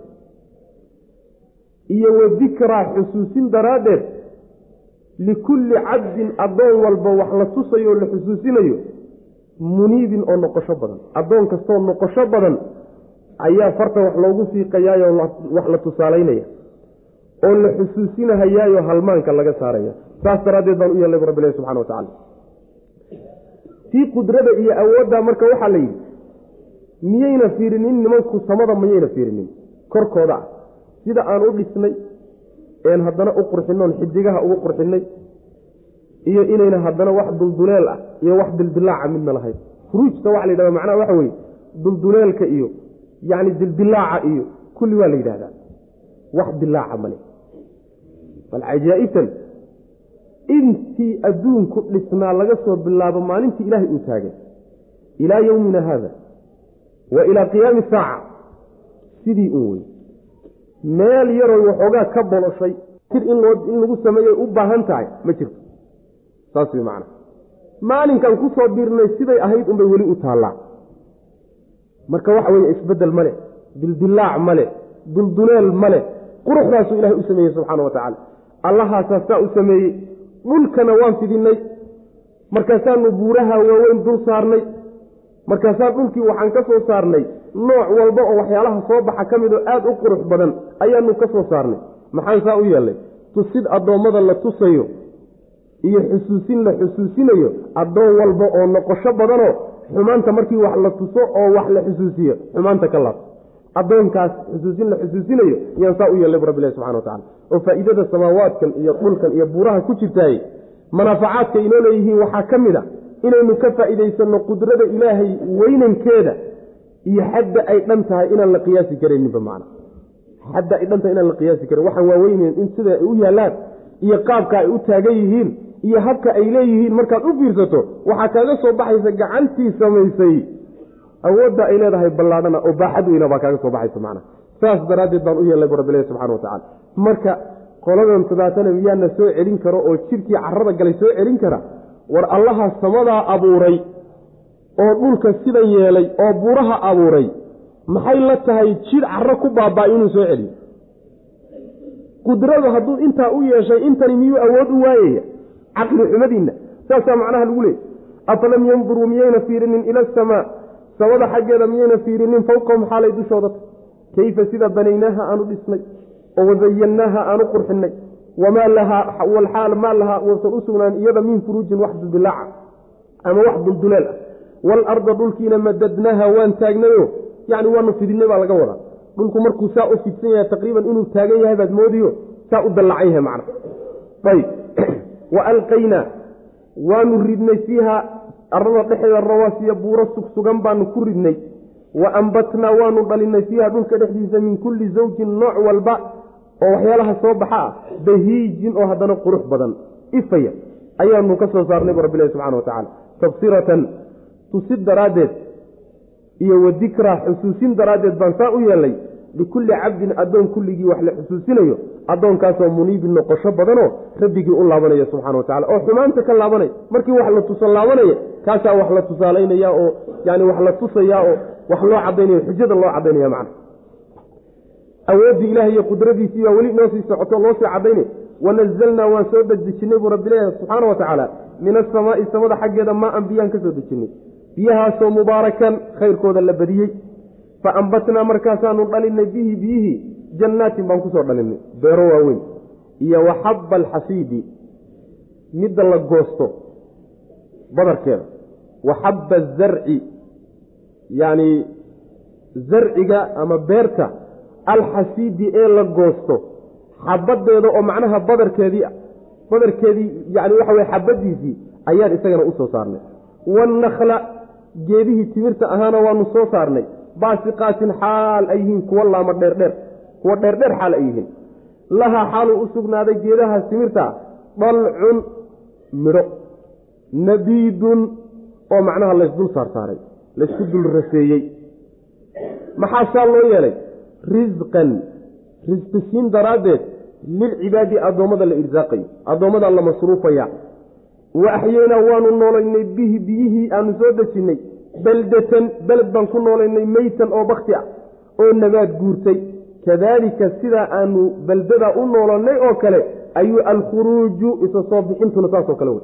Iyo wa dikraa xusuusin daraaddeed. Likulli cabdin addoon walba wax la tusayo o la xusuusinayo muniibin oo noqosho badan. Addoon kastoo noqosho badan ayaa farta wax loogu fiiqayaayo wax la tusaalaynaya oo la xusuusinahayaayo halmaanka laga saaraya. Saas daraaddeed baan u yeelnay bu rabbilahi subxana wa tacala tii qudrada iyo awooddaa marka waxaa la yidhi miyayna fiirinin nimanku samada miyayna fiirinin? Korkooda ah sida aan u dhisnay een haddana u qurxinoon xidigaha ugu qurxinay iyo inayna haddana wax dulduleel ah iyo wax dildilaaca midna lahayn furuujta waxa la yidhahda macnaha waxa weeye dulduleelka iyo yacni dildilaaca iyo kulli waa la yidhahdaa. Wax dilaaca male bal cajaa'ibtan intii adduunku dhisnaa laga soo bilaabo maalintii ilaahay uu taagay. Ilaa yowmina haada wa ilaa qiyaami saaca sidii un wey meel yaroo waxoogaa ka boloshay tir in lagu sameeyay u baahan tahay ma jirto. Saas wey macana maalinkan ku soo biirnay siday ahayd unbay weli u taallaa. Marka waxa weeye isbeddel male dildilaac male dulduleel male quruxdaasuu ilahay u sameeyey subxaana wa tacaala allahaasaa saa u sameeyey. Dhulkana waan fidinay. Markaasaanu buuraha waaweyn dul saarnay. Markaasaan dhulkii waxaan ka soo saarnay. Nooc walba oo waxyaalaha soo baxa ka mid oo aada u qurux badan ayaanu ka soo saarnay. Maxaan saa u yeelnay tusid addoommada la tusayo iyo xusuusin la xusuusinayo addoon walba oo noqosho badanoo xumaanta markii wax la tuso oo wax la xusuusiyo xumaanta ka laabto addoonkaas xusuusin la xusuusinayo yaan saa u yeelnay bu rabbilahi subxana wa tacala oo faa'iidada samaawaadkan iyo dhulkan iyo buuraha ku jirtaay manaafacaadka inoo leeyihiin waxaa ka mid a inaynu ka faa'iidaysanno qudrada ilaahay weynankeeda iyo xadda ay dhan tahay inaan la qiyaasi karayninba macna. Xadda ay dhan tahay inaan la qiyaasi karin waxaan waaweyneen in sida ay u yaallaan iyo qaabka ay u taagan yihiin iyo habka ay leeyihiin markaad u fiirsato waxaa kaaga soo baxaysa gacantii samaysay awoodda ay leedahay ballaadhana oo baaxad weyna baa kaaga soo baxaysa macna. Saas daraaddeed baan u yeelnay bu rabbilahi subxana wa tacala marka qoladan tadaatana miyaana soo celin karo oo jidhkii carrada galay soo celin kara war allaha samadaa abuuray oo dhulka sidan yeelay oo buuraha abuuray maxay la tahay jidh carro ku baabaa inuu soo celiyo? Qudradu hadduu intaa u yeeshay intani miyuu awood u waayaya caqli xumadiinna saasaa macnaha lagu leeyay afalam yanduruu miyayna fiirinin ila asamaa samada xaggeeda miyayna fiirinin fawqahum xaalay dushooda kayfa sida banaynaaha aanu dhisnay oo wazayannaaha aanu qurxinay wamaa lahaa walxaal maa lahaa wausan u sugnaan iyada min furuujin wax dudulaaca ama wax dulduleel ah. Waalarda dhulkiina madadnaaha waan taagnayo yacni waanu fidinay baa laga wadaa. Dhulku markuu saa u fidsan yahay taqriiban inuu taagan yahay baad moodiyo saa u dallacan yahay macna. Ayb wa alqaynaa waanu ridnay fiiha arada dhexeeda rawaasiya buuro sugsugan baanu ku ridnay. Wa ambatnaa waanu dhalinay fiiha dhulka dhexdiisa min kulli zawjin nooc walba oo waxyaalaha soo baxa ah bahiijin oo haddana qurux badan. Ifaya ayaanu ka soo saarnay bu rabbilahi subxana wa tacaala. Tabsiratan tusid daraaddeed iyo wa dikraa xusuusin daraaddeed baan saa u yeelnay likulli cabdin addoon kulligii wax la xusuusinayo addoonkaasoo muniibin noqosho badanoo rabbigii u laabanaya subxana wa tacala oo xumaanta ka laabanaya. Markii wax la tuso laabanaya kaasaa wax la tusaalaynaya oo yani wax la tusaya oo wax loo cadaynaya xujada loo cadaynaya macna. Awooddii ilaah iyo qudradiisii baa weli inoo sii socoto loo sii cadaynay wanazalnaa waan soo dejinay buu rabbilahi subxaana wa tacaala min asamaai samada xaggeeda maa an biyaan ka soo dejinnay biyahaasoo mubaarakan khayrkooda la badiyey fa ambatnaa markaasaanu dhalinay bihi biyihii jannaatin baan ku soo dhalinay beero waaweyn. Iyo wa xabba alxasiidi midda la goosto badarkeeda. Wa xabba azarci yacni zarciga ama beerta alxasiidi ee la goosto. Xabaddeeda oo macnaha badarkeedii badarkeedii yani waxa weye xabaddiisii ayaan isagana u soo saarnay. Waannakla geedihii timirta ahaana waanu soo saarnay baasiqaatin xaal ay yihiin kuwa laama dheerdheer kuwa dheerdheer xaal ay yihiin. Lahaa xaaluu u sugnaaday geedaha timirta dhalcun midho nabiidun oo macnaha laysdul saarsaaray laysku dul raseeyey. Maxaa saa loo yeelay? Risqan risqisiin daraaddeed lilcibaadi addoommada la irsaaqayo addoommada la masruufaya. Wa axyeynaa waanu noolaynay bihi biyihii aanu soo dejinnay beldatan beled baan ku noolaynay meytan oo bakti ah oo nabaad guurtay. Kadaalika sidaa aanu beldada u noolannay oo kale ayuu alkhuruuju isa soo bixintuna saasoo kale wey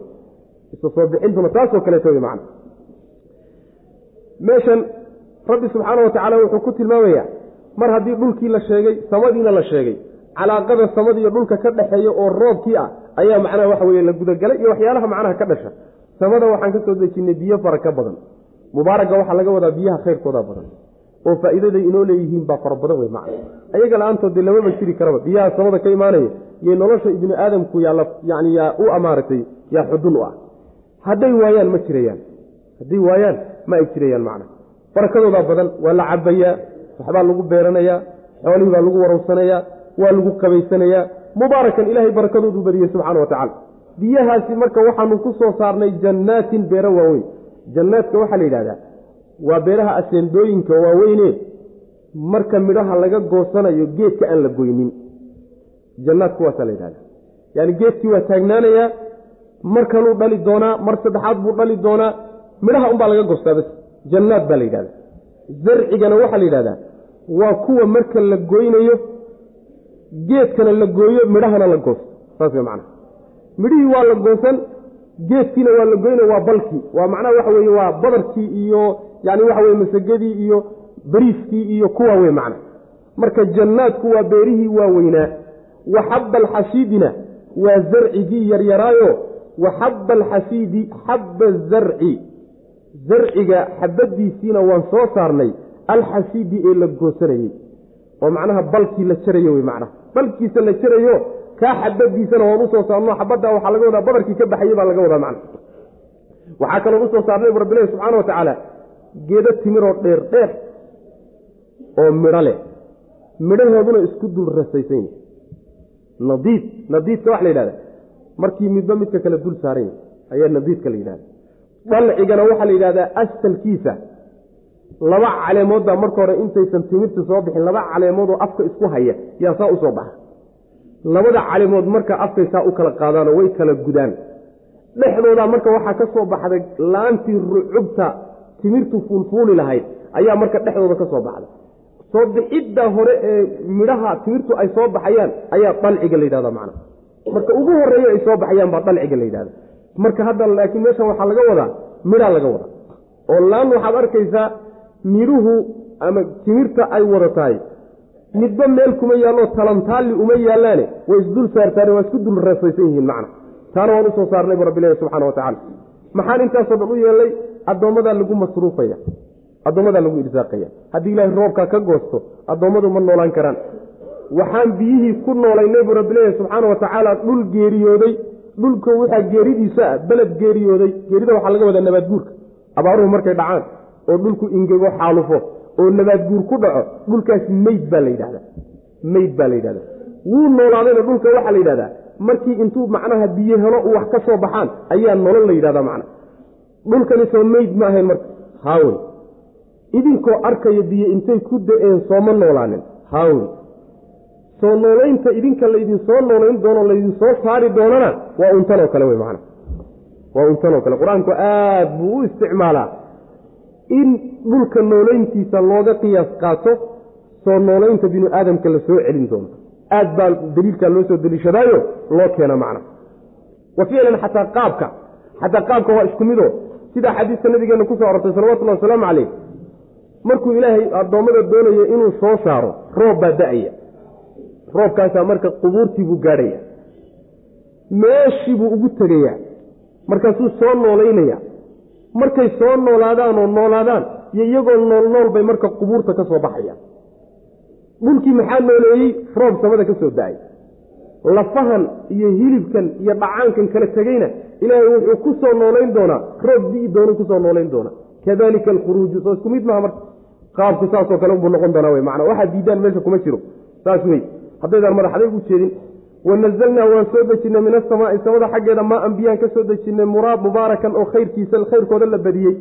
isa soo bixintuna taasoo kaleeto wey macna. Meeshan rabbi subxaana wa tacaala wuxuu ku tilmaamayaa mar haddii dhulkii la sheegay samadiina la sheegay calaaqada samada iyo dhulka ka dhexeeya oo roobkii ah ayaa macnaha waxa weye la gudagalay iyo waxyaalaha macnaha ka dhasha. Samada waxaan ka soo dejinnay biyo fara ka badan mubaaraga waxaa laga wadaa biyaha khayrkooda badan. oo faa'iidaday inoo leeyihiin baa fara badan wey macna. Ayaga la'aantood dee lamaba jiri karaba biyaha samada ka imaanaya iyo nolosha ibni aadamku yaa yani yaa u amaaratay yaa xudun u ah. Hadday waayaan ma jirayaan. Hadday waayaan ma ay jirayaan macna. Barakadoodaa badan waa la cabayaa waxbaa lagu beeranayaa xoolihii baa lagu warowsanayaa waa lagu qabaysanayaa mubaarakan ilaahay barakadoodu badiyey subxaana wa tacaala. Biyahaasi marka waxaanu ku soo saarnay jannaatin beero waaweyn jannaadka waxaa la yidhahdaa waa beeraha aseendooyinka waaweyne. Marka midhaha laga goosanayo geedka aan la goynin. Jannaadku waasaa la yidhahda yaani geedkii waa taagnaanayaa mar kaluu dhali doonaa mar saddexaad buu dhali doonaa midhaha unbaa laga goostaa bas jannaad baa la yidhahda zarcigana waxaa la yidhahdaa waa kuwa marka la goynayo geedkana la gooyo midhahana la goosto. Saas wey macnaha. Midhihii waa la goosan geedkiina waa la goyna waa balkii waa macnaha waxa weeye waa badarkii iyo yani waxa weye masagadii iyo beriiskii iyo kuwa wey macna marka jannaadku waa beerihii waaweynaa wa xabba alxasiidina waa zarcigii yaryaraayo. Wa xabba alxasiidi xabba zarci. Zarciga xabadiisiina waan soo saarnay alxasiidi ee la goosanayey oo macnaha balkii la jarayo wey macnaha balkiisa la jarayo kaa xabadiisana waan u soo saarno xabaddaa waxaa laga wadaa badarkii ka baxayey baa laga wadaa macna. Waxaa kaloo u soo saarnay bu rabbilahi subxaana wa tacaala geedo timiroo dheer dheer oo midho leh. Midhahooduna isku dul rasaysan yahi nadiid nadiidka waxa la yidhahda markii midba midka kale dul saaran yahi ayaa nadiidka la yidhahda dalcigana waxaa la yidhahdaa asalkiisa. Laba caleemood baa marka hore intaysan timirta soo bixin laba caleemoodoo afka isku haya yaa saa u soo baxa labada caleemood marka afkay saa u kala qaadaanoo way kala gudaan. Dhexdoodaa marka waxaa ka soo baxday laantii rucubta timirtu fuulfuuli lahayd ayaa marka dhexdooda ka soo baxday. Soo bixidda hore ee midhaha timirtu ay soo baxayaan ayaa dalciga la yidhahda macna. Marka ugu horreeya ay soo baxayaan baa dalciga la yidhahda marka hadda laakiin meeshan waxaa laga wadaa midhaa laga wadaa. Oo laan waxaad arkaysaa midhuhu ama timirta ay wada tahay midba meel kuma yaallo talantaalli uma yaallaane. Way isdul saartaane waa isku dul reesaysan yihiin macna. Taana waan u soo saarnay bu rabbilahi subxana wa tacala maxaan intaasoo dhan u yeelnay addoommadaa lagu masruufaya. Addoommadaa lagu irsaaqaya haddii ilaahay roobkaa ka goosto addoommadu ma noolaan karaan. Waxaan biyihii ku noolaynay buu rabbileeyahy subxaana wa tacaala dhul geeriyooday. Dhulka waxaa geeridiisa ah beled geeriyooday. Geerida waxaa laga wadaa nabaad guurka abaaruhu markay dhacaan oo dhulku ingego xaalufo oo nabaad guur ku dhaco dhulkaasi meyd baa la yidhahdaa. Meyd baa la yidhahdaa. Wuu noolaadayna dhulka waxaa la yidhahdaa. Markii intuu macnaha biyo helo wax ka soo baxaan ayaa nolol la yidhahdaa macna. Dhulkani soo meyd ma ahayn marka. Haawey idinkoo arkaya biyo intay ku da'een sooma noolaanin. Haawey soo noolaynta idinka laydinsoo noolayn doono laydinsoo saari doonana waa untanoo kale wey macna. Waa untanoo kale. Qur'aanku aad buu u isticmaalaa in dhulka noolayntiisa looga qiyaas qaato soo noolaynta binu aadamka la soo celin doono aad baa daliilkaa loo soo deliishadaayo loo keena macna. Wa ficlan xataa qaabka. Xataa qaabka waa isku mido. Sidaa xadiiska nabigeena ku soo arortay salawatullahi wasalaamu caleyh markuu ilaahay addoommada doonayo inuu soo saaro roob baa da'aya. Roobkaasaa marka qubuurtii buu gaadhaya. Meeshii buu ugu tegayaa. Markaasuu soo noolaynaya markay soo noolaadaan oo noolaadaan iyo iyagoo nool nool bay marka qubuurta ka soo baxayaan. Dhulkii maxaa nooleeyey? Roob samada ka soo da'ay lafahan iyo hilibkan iyo dhacaankan kala tegeyna ilaahay wuxuu ku soo noolayn doonaa. Roob dii doonu ku soo noolayn doonaa. Kadalika alkhuruuju soo isku mid maha marka. Qaabku saasoo kale unbuu noqon doonaa wey macnaa. Waxaad diidaan meesha kuma jiro. Saas wey haddaydaan madaxday u jeedin wanazalnaa waan soo dejinay min asamaai samada xaggeeda maa ambiyaan ka soo muraad mubaarakan oo khayrkiisa khayrkooda la badiyey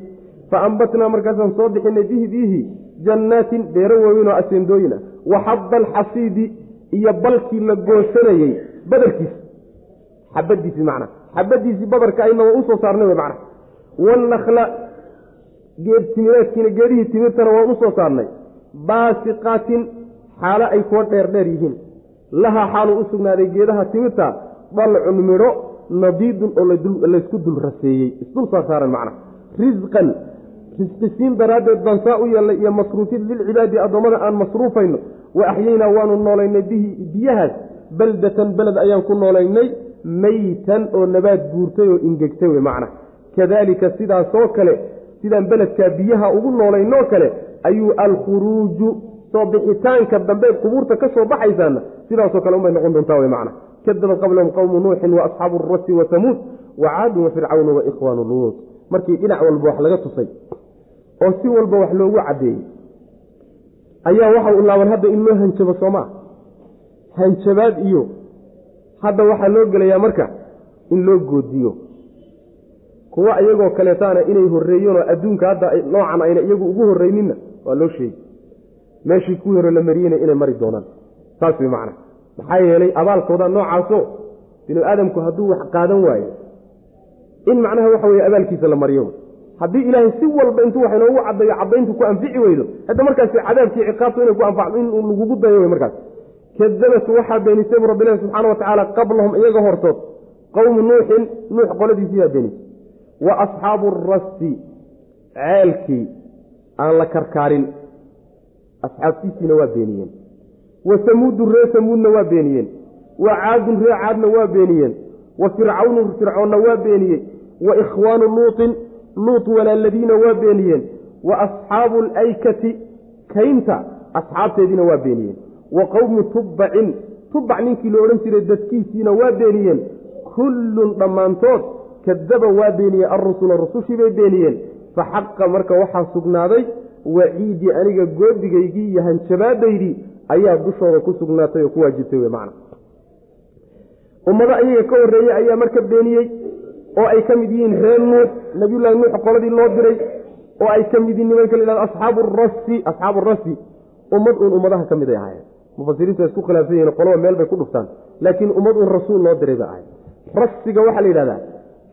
fa ambatnaa markaasaan soo bixinay bihi biihi jannaatin beero waaweyn oo aseendooyin ah wa xabba alxasiidi iyo balkii la goosanayey badarkiisa xabadiisii macnaa xabadiisii badarka ayna u soo saarnay wey macna wannakla geed timireedkiina geedihii timirtana waan u soo saarnay baasiqaatin xaalo ay kuwa dheer dheer yihiin lahaa xaaluu u sugnaaday geedaha timirta dalcun midho nadiidun oo laysku dul raseeyey isdul saarsaaran macna. Risqan risqisiin daraaddeed baan saa u yeelnay iyo masruufid lilcibaadi addoommada aan masruufayno. Wa axyaynaa waanu noolaynay bihi biyahaas baldatan beled ayaan ku noolaynay meytan oo nabaad guurtay oo ingegtay wey macna. Kadaalika sidaasoo kale sidaan beledkaa biyaha ugu noolaynoo kale ayuu alkhuruuju soo bixitaanka dambe qubuurta ka soo baxaysaana sidaasoo kale unbay noqon doontaa wey macna. Qablahum qowmu nuuxin wa asxaabu rasi wa tamuud wa caadun wa fircawnu wa ikhwaanu luut. Markii dhinac walba wax laga tusay oo si walba wax loogu caddeeyey ayaa waxa u hadda in loo hanjabo soomaa hanjabaad iyo hadda waxaa loo gelayaa marka in loo goodiyo. Kuwa iyagoo kaleetaana inay horreeyeen oo adduunka hadda noocan ayna iyagu ugu horreyninna waa loo sheegi meeshii kuwii hore la mariyeyna inay mari doonaan saas way macna. Maxaa yeelay abaalkooda noocaasoo binu aadamku hadduu wax qaadan waayo in macnaha waxa weye abaalkiisa la mariyo. Haddii ilaahay si walba intuu wax inoogu caddayo caddayntu ku anfici weydo hadda markaasi cadaabkii ciqaabtu inay ku anfacdo in lagugu dayo wey markaas. Kadabat waxaa beenisay bu rabbilahi subxaana wa tacaala qablahum iyaga hortood qowmu nuuxin nuux qoladiisiibaa beenisay wa asxaabu rasti ceelkii aan la karkaarin asxaabtiisiina waa beeniyeen wa samuudu ree samuudna waa beeniyeen. Wa caadun ree caadna waa beeniyeen. Wa fircawnu fircoonna waa beeniyey wa ikhwaanu luutin luut walaaladiina waa beeniyeen. Wa asxaabu alaykati kaynta asxaabteediina waa beeniyeen. Wa qowmu tubbacin tubbac ninkii la odhan jiray dadkiisiina waa beeniyeen. Kullun dhammaantood kadaba waa beeniyey alrusula rusushii bay beeniyeen. Fa xaqa marka waxaa sugnaaday waciidii aniga goodigaygii iyo hanjabaadaydii ayaa dushooda ku sugnaatay oo ku waajibtay wey macna. Ummado ayaga ka horreeyey ayaa marka beeniyey oo ay ka mid yihiin reer nuux nabiyullaahi nuux qoladii loo diray oo ay ka mid yihiin nimanka la yhahdo asxaabu rasi asxaabu rasi ummad uun ummadaha ka mid ay ahaayeen. Mufasiriintu waa isku khilaafsan yihiin qolaba meel bay ku dhuftaan laakiin ummad uun rasuul loo diray bay ahayd rasiga waxaa la yidhahdaa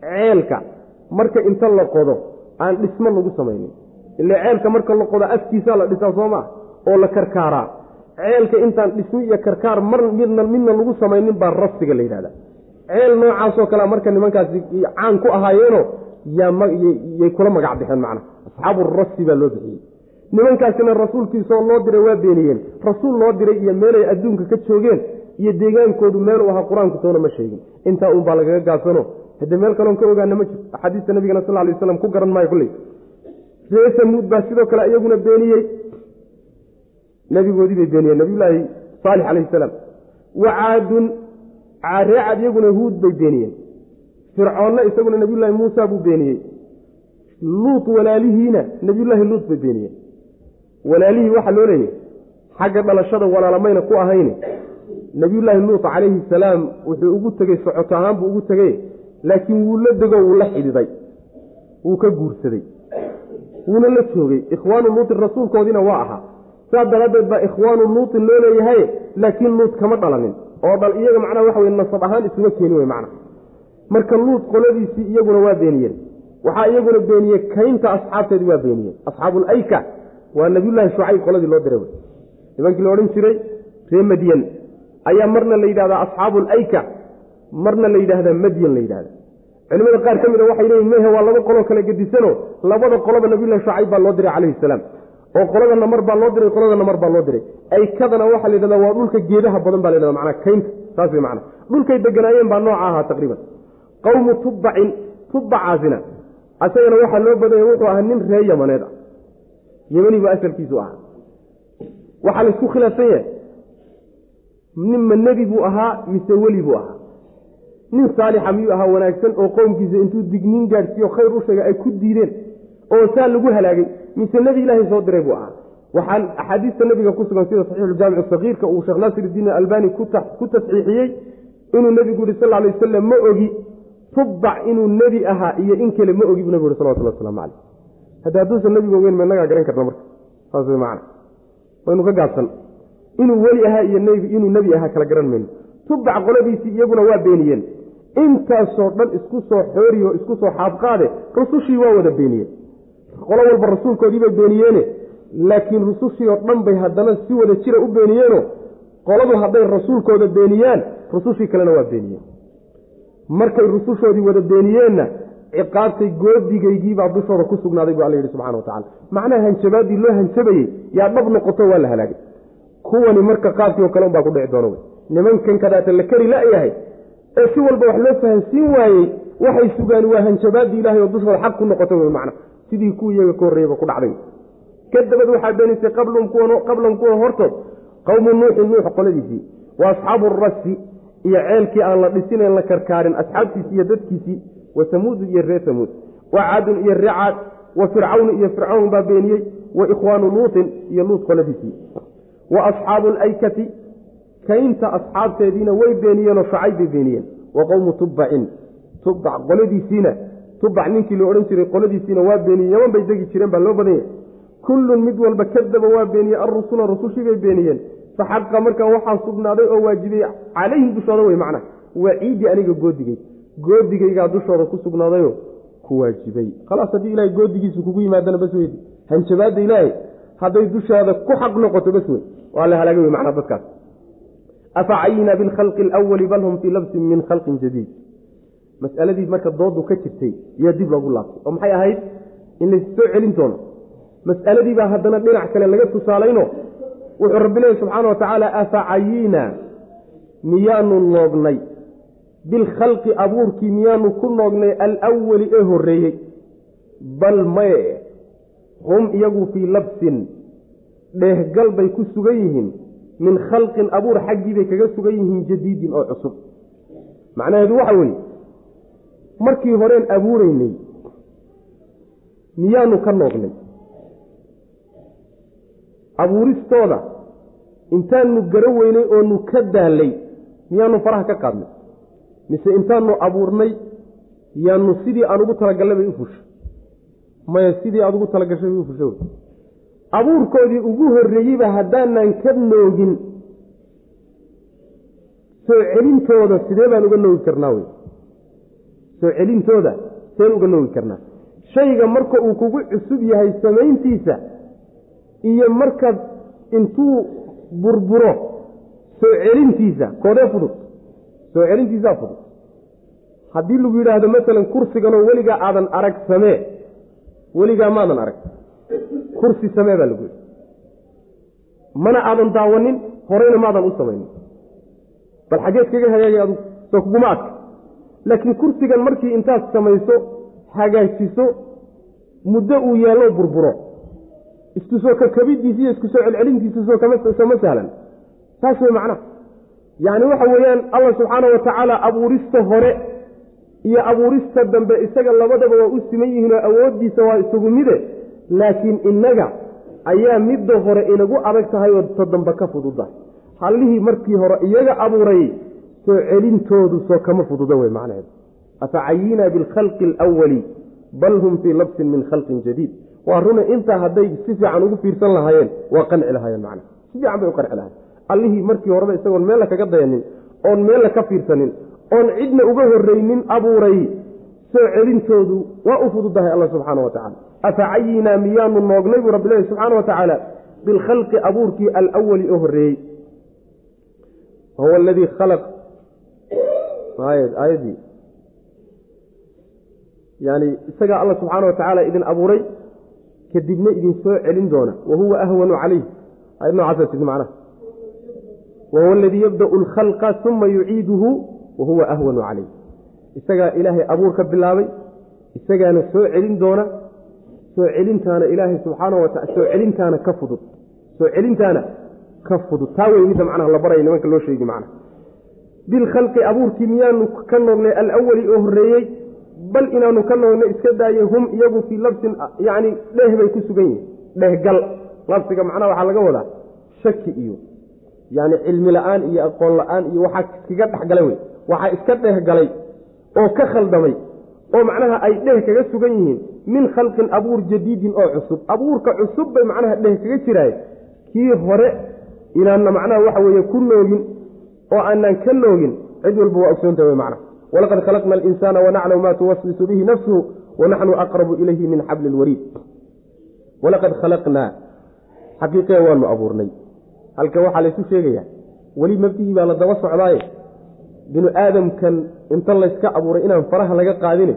ceelka marka inta la qodo aan dhismo lagu samaynin. Ile ceelka marka la qodo afkiisaa la dhisaa soo maa oo la karkaaraa ceelka intaan dhismi iyo karkaar mar midna midna lagu samaynin baa rasiga la yidhahda ceel noocaasoo kalea marka nimankaasi caan ku ahaayeeno yay kula magac bixeen macna. Asxaabu rasi baa loo bixiyey. Nimankaasina rasuulkiisaoo loo diray waa beeniyeen. Rasuul loo diray iyo meelay adduunka ka joogeen iyo deegaankoodu meeluu ahaa qur'aanku toona ma sheegin. Intaa uun baa lagaga gaabsano. Hade meel kaloon ka ogaana ma jirto. Axaadiista nabigana sal lay waslam ku garan maayo kulley ree samuud baa sidoo kale iyaguna beeniyey nabigoodii bay beeniyeen nabiyulaahi saalix calayhi salaam. Wa caadun ree caad iyaguna huud bay beeniyeen. Fircoonna isaguna nabiyullaahi muusa buu beeniyey. Luut walaalihiina nabiyullaahi luut bay beeniyeen. Walaalihii waxaa loo leeyahy xagga dhalashada walaalamayna ku ahayne. Nabiyullaahi luut calayhi salaam wuxuu ugu tegey socoto ahaan buu ugu tegey laakiin wuu la dego wuu la xidhiday wuu ka guursaday. Wuuna la joogay. Ikhwaanu luutin rasuulkoodiina waa ahaa saas daraaddeed baa ikhwaanu luutin loo leeyahay laakiin luut kama dhalanin. Oo dhal iyaga macnaha waxa wey nasab ahaan isuma keeni wey macna. Marka luut qoladiisii iyaguna waa beeniyeen. Waxaa iyaguna beeniyey kaynta asxaabteedii waa beeniyeen. Asxaabuulayka waa nabiyullaahi shucayb qoladii loo diray. Nimankii la odhan jiray ree madyan ayaa marna la yidhahdaa asxaabuulayka marna la yidhaahdaa madyan la yidhahda culimada qaar ka mid a waxay leeyihiin mehe waa laba qoloo kala gedisano labada qoloba nabiyullahi shucayb baa loo diray calayhi salaam oo qoladana mar baa loo diray qoladana mar baa loo diray. Aykadana waxaa la yidhahdaa waa dhulka geedaha badan baa la yhahda manaa kaynta saas wey macana dhulkay deganaayeen baa nooca ahaa taqriiban. Qowmu tubbacin tubbacaasina asagana waxaa loo badanya wuxuu ahaa nin ree yamaneed. Ah yemani baa asalkiisu ahaa. Waxaa la isku khilaafsan yahay. Ninma nebi buu ahaa mise weli buu ahaa? Nin saalixa miyuu ahaa wanaagsan oo qowmkiisa intuu digniin gaadhsiiyo khayr u sheegay ay ku diideen oo saa lagu halaagay mise nebi ilaahay soo diray buu ahaa. Waxaa axaadiista nabiga ku sugan sida saxiixuljaamic sakiirka uu sheekh naasir iddiin albani ku tasxiixiyey inuu nebigu yihi sal lay wasalam ma ogi tubbac inuu nebi ahaa iyo in kale ma ogi buu nebigu yhi salawatullah waslamu caleyh hadda hadduusan nebigu ogeyn ma inagaa garan karna marka. Saas wey macana waynu ka gaabsan inuu weli ahaa iyo inuu nebi ahaa kala garan mayno. Tubbac qoladiisii iyaguna waa beeniyeen. Intaasoo dhan isku soo xooriyo isku soo xaabqaade rusushii waa wada beeniyeen qolo walba rasuulkoodiibay beeniyeene laakiin rusushii oo dhan bay haddana si wada jira u beeniyeeno qoladu hadday rasuulkooda beeniyaan rusushii kalena waa beeniyeen. Markay rusushoodii wada beeniyeenna ciqaabtay goodigaygiibaa dushooda ku sugnaaday bu alla yidhi subxana wa tacala macnaha hanjabaadii loo hanjabayey yaa dhab noqoto waa la halaagay. Kuwani marka qaabkii oo kale unbaa ku dhici doona wey nimankan kadaata la keri la-yahay ee si walba wax loo fahansiin waayey waxay sugaan waa hanjabaadii ilahay oo dushooda xaq ku noqota wey macna sidii kuwa iyaga ka horreeyaba ku dhacday. Kadabad waxaa beenisay qablan kuwa hortood. Qowmu nuuxin nuux qoladiisii wa asxaabu rasi iyo ceelkii aan la dhisinayn la karkaarin asxaabtiisi iyo dadkiisii wa samuudu iyo reer samuud. Wa caadun iyo ree caad wa fircawnu iyo fircawn baa beeniyey wa ikhwaanu luutin iyo luut qoladiisii wa asxaabu alaykati kaynta asxaabteediina way beeniyeenoo shacayb bay beeniyeen. Wa qowmu tubbacin tubbac qoladiisiina tubbac ninkii la odhan jiray qoladiisiina waa beeniyey yaman bay degi jireen baa loo badan yahay kullun mid walba kadaba waa beeniyey alrusula rusushii bay beeniyeen. Fa xaqa markaa waxaa sugnaaday oo waajibay calayhim dushooda wey macna waciidi aniga goodigay goodigaygaa dushooda ku sugnaadayo ku waajibay. Khalaas haddii ilahay goodigiisu kugu yimaadana bas weydi hanjabaadda ilaahay hadday dushaada ku xaq noqoto bas wey waa la halaagay wey macnaa dadkaas. Afa cayina bilkhalqi alawali bal hum fii labsin min khalqin jadiid masaladii marka doodu ka jirtay yaa dib loogu laabtay. Oo maxay ahayd? In lays soo celin doono. Mas'aladiibaa haddana dhinac kale laga tusaalayno. Wuxuu rabbi leeyahy subxaana wa tacaala afacayiina? Miyaanu noognay. Bilkhalqi abuurkii miyaanu ku noognay alwali ee horreeyey. Bal maye hum iyagu fii labsin. Dheehgal bay ku sugan yihiin. Min khalqin abuur xaggii bay kaga sugan yihiin jadiidin oo cusub. Macnaheedu waxa weeye markii horeen abuureynay miyaanu ka noognay abuuristooda intaanu garo weynay oonu ka daallay miyaanu faraha ka qaadnay. Mise intaanu abuurnay yaanu sidii aan ugu talagallay bay u fushay maya sidii aad ugu talagashay bay u fushay abuurkoodii ugu horreeyeyba haddaanan ka noogin soo celintooda sidee baan uga noogi karnaa wey soo celintooda sideen uga noogi karnaa. Shayga marka uu kugu cusub yahay samayntiisa iyo markaad intuu burburo soo celintiisa koodee fudud soo celintiisaa fudud. Haddii lagu yidhaahdo masalan kursiganoo weligaa aadan arag samee weligaa maadan arag. Kursi samee baa lagu yidhi. Mana aadan daawanin horeyna maadan u samaynin bal xaggeed kaga hagaagay adugu soo kuguma adka laakiin kursigan markii intaad samayso hagaajiso muddo uu yaallo burburo. Isku soo kakabidiisa iyo isku soo celcelintiisa kama sahlan. Saas wey macnaha yacni waxa weeyaan allah subxaana wa tacaala abuurista hore iyo abuurista dambe isaga labadaba waa u siman yihiinoo awooddiisa waa isugu mide. Laakiin innaga ayaa midda hore inagu adag tahay oo ta dambe ka fududahay hallihii markii hore iyaga abuuray soo celintoodu soo kama fududa wey macnaheedu. Afacayina bilkhalqi alawali bal hum fii labsin min khalqin jadiid. Waa runa intaa hadday si fiican ugu fiirsan lahaayeen waa qanci lahaayeen macna si fiican bay u qanci lahayen allihii markii horeba isagoon meella kaga dayanin oon meella ka fiirsanin oon cidna uga horreynin abuuray soo celintoodu waa u fududahay alla subxaana wa tacala afacayinaa miyaanu noognay buu rabbi leehy subxaana wa tacaala bilkhalqi abuurkii alawali oo horreeyey. Wahuwa aladii khalaq aayaddii yani isagaa alla subxaana wa tacaala idin abuuray kadibna idin soo celin doona. Wahuwa ahwanu calayh. Ayad noocaasa tii macnaha. Wahuwa aladii yabda'u alkhalqa uma yuciiduhu wahuwa ahwanu calayh. Isagaa ilaahay abuur ka bilaabay isagaana soo celin doona soo celintaana ilaahay subxaana wa taala soo celintaana ka fudud. Soo celintaana ka fudud. Taa wey midda macnaha la baraya nimanka loo sheegi macnaha bilkhalqi abuurkii miyaanu ka noognay alawali oo horreeyey bal inaanu ka noognay iska daayay hum iyagu fii labsin yacni dheeh bay ku sugan yihiin dhehgal labsiga macnaha waxaa laga wadaa shaki iyo yacni cilmi la'aan iyo aqoon la'aan iyo waxaa iskaga dhexgalay wey. Waxaa iska dhehgalay oo ka khaldamay oo macnaha ay dheh kaga sugan yihiin min khalqin abuur jadiidin oo cusub. Abuurka cusub bay macnaha dheh kaga jiraay kii hore inaanna macnaha waxa weeye ku noogin oo aanaan ka noogin cid walba waa ogsoonta wey macnaha walaqad khalaqna alinsaana wanaclamu maa tuwaswisu bihi nafsuhu wanaxnu aqrabu ilayhi min xabli lwariid walaqad khalaqnaa xaqiiqee waanu abuurnay. Halka waxaa laysu sheegayaa weli mabdihii baa la daba socdaaye. Binu aadamkan inta layska abuuray inaan faraha laga qaadine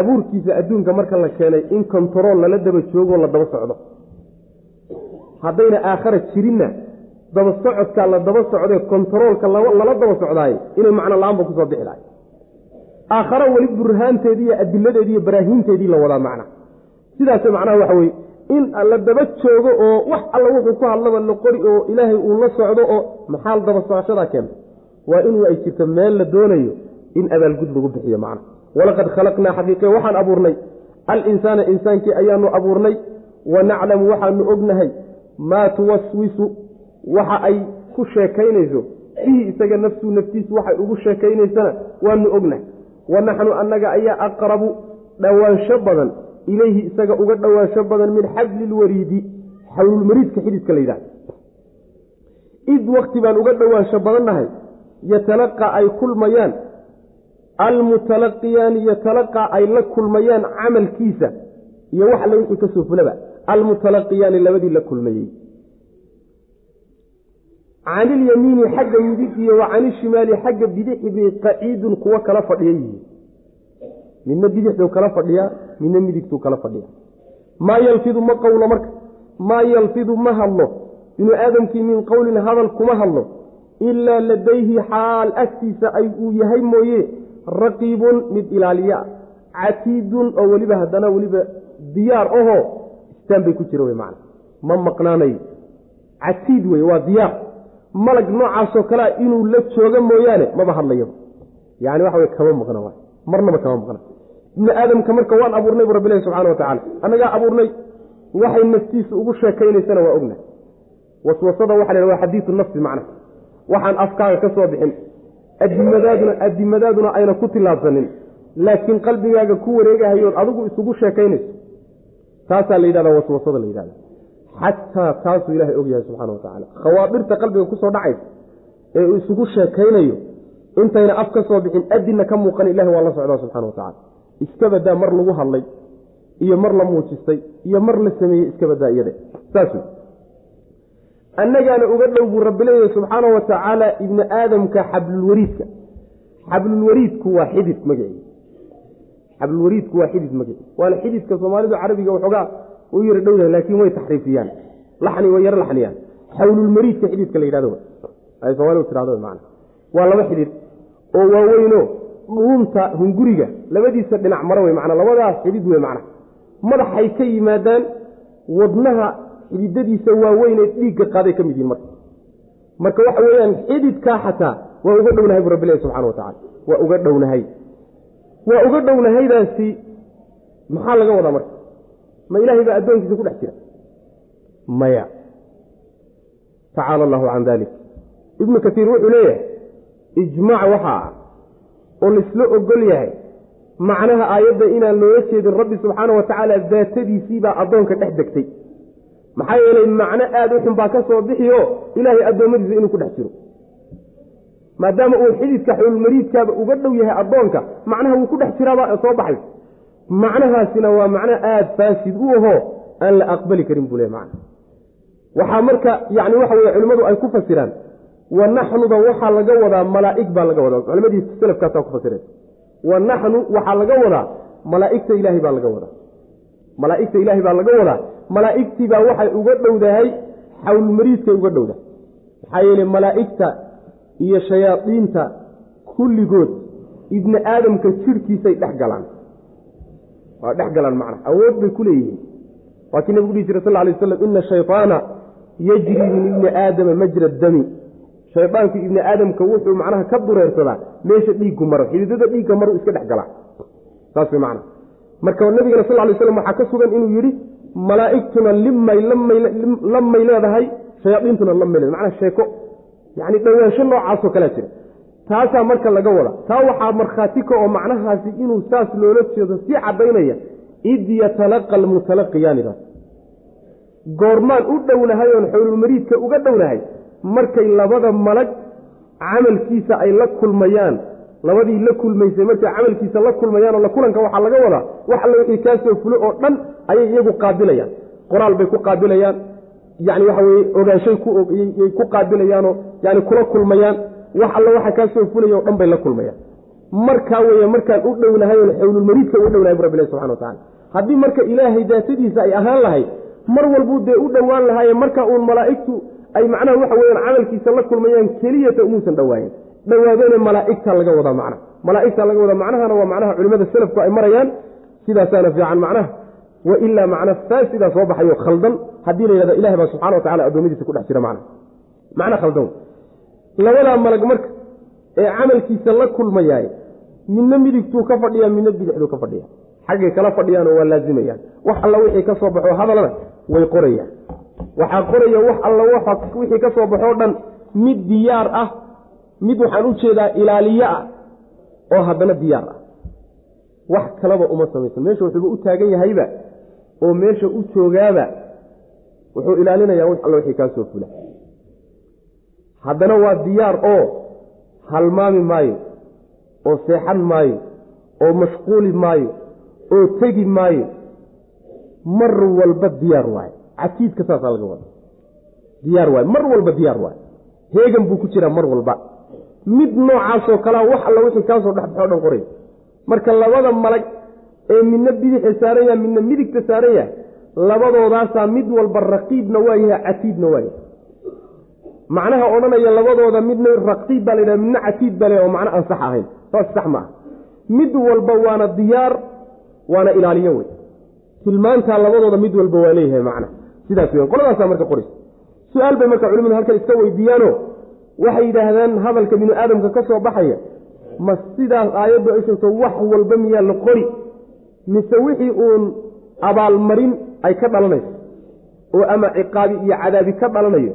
abuurkiisa adduunka marka la keenay in kontarool lala daba joogoo la daba socdo. Haddayna aakhara jirinna daba socodkaa la daba socdee kontaroolka lala daba socdaaye inay macno la'aanba ku soo bixi lahay. Aakhara weli burhaanteedii iyo adiladeedii iyo baraahiinteedii la wadaa macna. Sidaase macnaha waxa weye in la daba joogo oo wax alla wuxuu ku hadlaba la qori oo ilaahay uu la socdo oo maxaa daba socoshadaa keenta waa inuu ay jirto meel la doonayo in abaalgud lagu bixiyo macna. Walaqad khalaqnaa xaqiiqe waxaan abuurnay. Alinsaana insaankii ayaanu abuurnay. Wa naclamu waxaanu ognahay. Maa tuwaswisu waxa ay ku sheekaynayso bihi isaga nafsuu naftiisu waxay ugu sheekaynaysana waanu ognahay wa naxnu annaga ayaa aqrabu dhowaansho badan ilayhi isaga uga dhowaansho badan min xabli lwariidi xawlulmariidka xididka la yidhahda id wakti baan uga dhowaansho badannahay yatalaqaa ay kulmayaan almutalaqiyaani yatalaqaa ay la kulmayaan camalkiisa iyo wax alle wixii ka soo fulaba almutalaqiyaani labadii la kulmayey canilyamiini xagga midig iyo wa canishimaali xagga bidixi bay qaciidun kuwo kala fadhiya yihiin midna bidixduu kala fadhiyaa midna midigtuu kala fadhiya maa yalfidu ma qowlo marka maa yalfidu ma hadlo binu aadamkii min qowlin hadal kuma hadlo ilaa ladayhi xaal agtiisa ay uu yahay mooye raqiibun mid ilaaliya catiidun oo weliba haddana weliba diyaar ahoo istaan bay ku jira wey macana ma maqnaanayo catiid wey waa diyaar malag noocaasoo kalea inuu la joogo mooyaane maba hadlayaba yani waxa wey kama maqna waay. Marnaba kama maqna. Ibni aadamka marka waan abuurnay bu rabbilahi subxana wa tacala annagaa abuurnay? Waxay naftiisa ugu sheekaynaysana waa ogna. Waswasada waxa la waa xadiidu nafsi macna. Waxaan afkaaga ka soo bixin. Adimadaaduna adimadaaduna ayna ku tillaabsanin laakiin qalbigaaga ku wareegahayood adigu isugu sheekaynayso taasaa la yidhahda waswasada la yidhahda xataa taasuu ilahay og yahay subxana wa tacala khawaadirta qalbiga ku soo dhacaysa ee uu isugu sheekaynayo intayna af ka soo bixin adinna ka muuqan ilahi waa la socdaa subxana wa tacala iska badaa mar lagu hadlay iyo mar la muujistay iyo mar la sameeyey iska badaa iyade saas annagaana uga dhow buu rabbi leeyahay subxaana wa tacaala ibni aadamka xablulwariidka xablulwariidku waa xidid magacii xablulwariidku waa xidid magacii waana xididka soomaalidu carabiga waxoogaa u yara dhow laakiin way taxriifiyaan. Laxni way yaro laxniyaan. Xawlulmariidka xididka la yidhahdo ay soomaalidu tirahdo man waa laba xidid oo waaweyno dhuunta hunguriga labadiisa dhinac maro wey macnaa labadaas xidid wey macna. Madaxay ka yimaadaan wadnaha xididadiisa waaweynee dhiigga qaaday ka mid yihiin marka. Marka waxa weeyaan xididkaa xataa waa uga dhownahay bu rabbilahi subxana wa tacala waa uga dhownahay. Waa uga dhownahaydaasi maxaa laga wadaa marka ma ilaahay baa addoonkiisa ku dhex jira? Maya. Tacaala allahu can dalik ibnu katiir wuxuu leeyahay ijmaac waxaa ah oo laisla ogol yahay macnaha aayadda inaan looga jeedin rabbi subxaana wa tacaala daatadiisiibaa addoonka dhex degtay. Maxaa yeelay macno aada u xun baa ka soo bixiyo ilaahay addoommadiisa inuu ku dhex jiro. Maadaama uu xididka xulmariidkaaba uga dhow yahay addoonka macnaha wuu ku dhex jiraabaa soo baxay macnahaasina waa macno aada faasid u ahoo aan la aqbali karin buu le macna. Waxaa marka yani waxa weye culimmadu ay ku fasiraan wa naxnuda waxaa laga wadaa malaa'ig baa laga wadaa. Culimadii selafkaasaa ku fasireen. Wa naxnu waxaa laga wadaa malaa'igta ilaahay baa laga wadaa. Malaa'igta ilaahay baa laga wadaa. Malaa'igtiibaa waxay uga dhowdahay xawlmariidkay uga dhowdahay. Maxaa yeele malaa'igta iyo shayaadiinta kulligood ibni aadamka jirhkiisay dhex galaan waa dhex galaan macna. Awood bay ku leeyihiin. Waa kii nabigu dhihi jire sal lay waslam ina shayطaana yajri min ibni aadama majra dami shaydaanku ibni aadamka wuxuu macnaha ka dureersadaa meesha dhiiggu maro xididada dhiigga maru iska dhex galaa. Saas way macna marka nabigana sal lay slam waxaa ka sugan inuu yidhi malaa'igtuna limay lamay leedahay shayaadiintuna lamay leedahay. Macnaha sheeko. Yacni dhowaansho noocaasoo kalea jira taasaa marka laga wada. Taa waxaa markhaati ka oo macnahaasi inuu saas loola jeedo sii caddaynaya id yatalaqa almutalaqiyaanidaas goormaan u dhownahay oon xowlulmariidka uga dhownahay markay labada malag camalkiisa ay la kulmayaan labadii la kulmaysay markay camalkiisa la kulmayaan oo la kulanka waxaa laga wadaa wax alla wixii kaa fulo oo dhan ayay iyagu qaabilayaan. Qoraal bay ku qaabilayaan yani waxa weye ogaanshay kuyay ku qaabilayaanoo yani kula kulmayaan wax alla waxa kaa soo fulaya o dhan bay la kulmayaan markaa weye markaan u dhownahay oon xowlulmariidka uga dhownahay bu rabbilahi subxana watacala haddii marka ilaahay daatadiisa ay ahaan lahay mar walbuu dee u dhowaan lahaaye marka uun malaa'igtu ay macnaha waxa weyaan camalkiisa la kulmayaan keliyata umuusan dhowaayen dhowaadeene malaa'igta laga wadaa macna. Malaa'igta laga wadaa macnahana waa macnaha culimada selafku ay marayaan sidaasaana fiican macnaha. Wa ilaa macna faasidaa soo baxayo khaldan haddii la yidhahdo ilahi baa subxana wa tacala addoommadiisa ku dhex jira macna. Macna khaldan labadaa malag marka ee camalkiisa la kulmayaay midna midigtuu ka fadhiya midna bidixduu ka fadhiya xaggay kala fadhiyaanoo waa laazimayaan wax alla wixii ka soo baxo hadalana way qorayaan. Waxaa qoraya wax alla wixii ka soo baxoo dhan mid diyaar ah mid waxaan u jeedaa ilaaliye ah oo haddana diyaar ah. Wax kalaba uma samaysan. Meesha wuxuuba u taagan yahayba oo meesha u joogaaba wuxuu ilaalinayaa wax alla wixii kaa soo fula haddana waa diyaar oo halmaami maayo oo seexan maayo oo mashquuli maayo oo tegi maayo. Mar walba diyaar waaye catiidka saasaa laga wada diyaar waaye mar walba diyaar waaye heegan buu ku jiraa mar walba. Mid noocaasoo kalea wax alla wixii kaasoo dhexbaxo dhan qoraya marka labada malag ee midna bidixa saaran yaha midna midigta saaran labadoodaasaa mid walba raqiibna waa yahay catiidna waa yahay macnaha odhanaya labadooda midna raqiib baa la yidhaha midna catiid baa la oo macno aan sax ahayn. Saas sax ma aha mid walba waana diyaar waana ilaaliyo wey. Tilmaantaa labadooda mid walba waa leeyahay macna. Sidaas weyan qoladaasaa marka qoraysa su'aal bay marka culimadu halkan iska weydiiyaano waxay yidhaahdaan hadalka binu aadamka ka soo baxaya ma sidaas aayaddu ay sheegto wax walba miyaa la qori? Mise wixii uun abaalmarin ay ka dhalanayso oo ama ciqaabi iyo cadaabi ka dhalanayo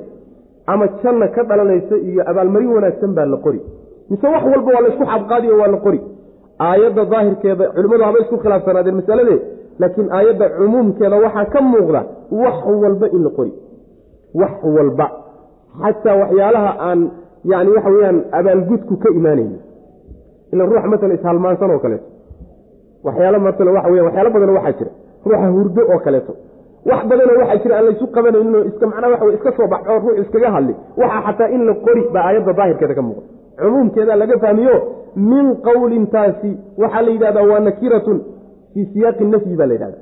ama janna ka dhalanayso iyo abaalmarin wanaagsan baa la qori. Mise wax walba waa la isku xabqaadi oo waa la qori. Aayadda daahirkeeda culimmadu haba isku khilaafsanaadeen masaladee laakiin aayadda cumuumkeeda waxaa ka muuqda wax walba in la qori. Wax walba. Xataa waxyaalaha aan yani waxa weyaan abaalgudku ka imaanayni ila ruux maala ishalmaansan oo kaleeto. Waxyaalo maala waxa weya waxyaalo badanoo waxaa jira. Ruuxa hurdo oo kaleeto wax badanoo waxaa jira aan laysu qabanayninoo iska macnaa waxa iska soo baxo oo ruux iskaga hadli. Waxaa xataa in la qori baa aayadda daahirkeeda ka muuqda. Cumuumkeeda laga fahmiyo min qowlintaasi waxaa la yidhahdaa waa nakiratun fii siyaaqi nafyi baa la yidhahda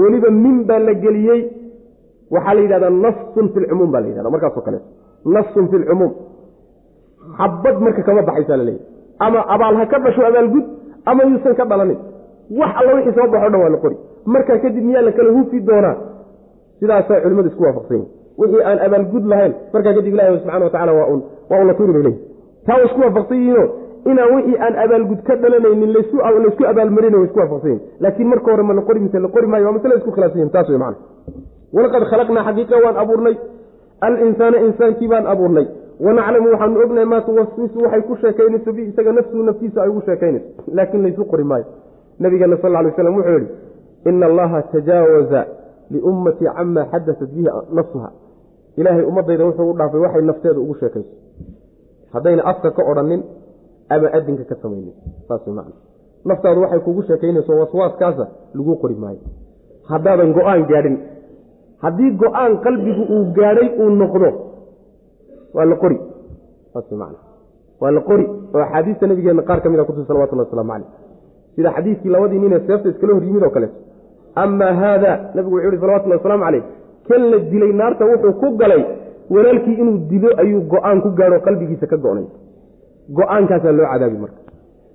weliba min baa la geliyey waxaa la yidhahdaa nasun fi lcumuum baa la yidhahda markaasoo kaleeto nasun fi lcumuum xabad marka kama baxaysaa laleeyahy ama abaal ha ka dhasho abaalgud ama yuusan ka dhalanin. Wax alla wixii soo baxo dhan waa la qori markaa kadib miyaa la kala hufi doonaa? Sidaasaa culimmadu isku waafaqsan yihiin wixii aan abaalgud lahayn markaa kadib ilahi subxana wa tacala waa un la tuuri leeyihi taa isku waafaqsan yihiino inaan wixii aan abaalgud ka dhalanaynin laysku abaalmarin way isku waafaqsan yihiin laakiin marka hore ma qori mise la qori maayo waa masle isku khilaafsan yihiin taas wey macana walaqad khalaqnaa xaqiiqa waan abuurnay alinsaana insaankii baan abuurnay. Wanaclamu waxaanu ognahay maa tuwaswisu waxay ku sheekaynayso bi isaga nafsuhu naftiisa ay ugu sheekaynayso. Laakiin laysu qori maayo. Nabigeena sal ly slam wuxuu yihi ina allaha tajaawaza liummatii camaa xadatat bihi nafsuha ilaahay ummadayda wuxuu u dhaafay waxay nafteeda ugu sheekayso. Haddayna afka ka odhanin ama adinka ka samaynin. Saas man naftaadu waxay kugu sheekaynayso waswaaskaasa lagu qori maayo. Haddaadan go'aan gaadhin. Haddii go'aan qalbigu uu gaadhay uu noqdo waa la qori. Saas man waa la qori. Oo axaadiista nabigeena qaar ka mid a kutusi salawatullah waslamu caleyh sida xadiidkii labadii ninee seefta iskala hor yimid oo kaleeto amaa haada nabigu wuxuu yihi salawatullahi waslamu caleyh kan la dilay naarta wuxuu ku galay walaalkii inuu dilo ayuu go'aan ku gaadho qalbigiisa ka go-nay. Go'aankaasaa loo cadaabi marka.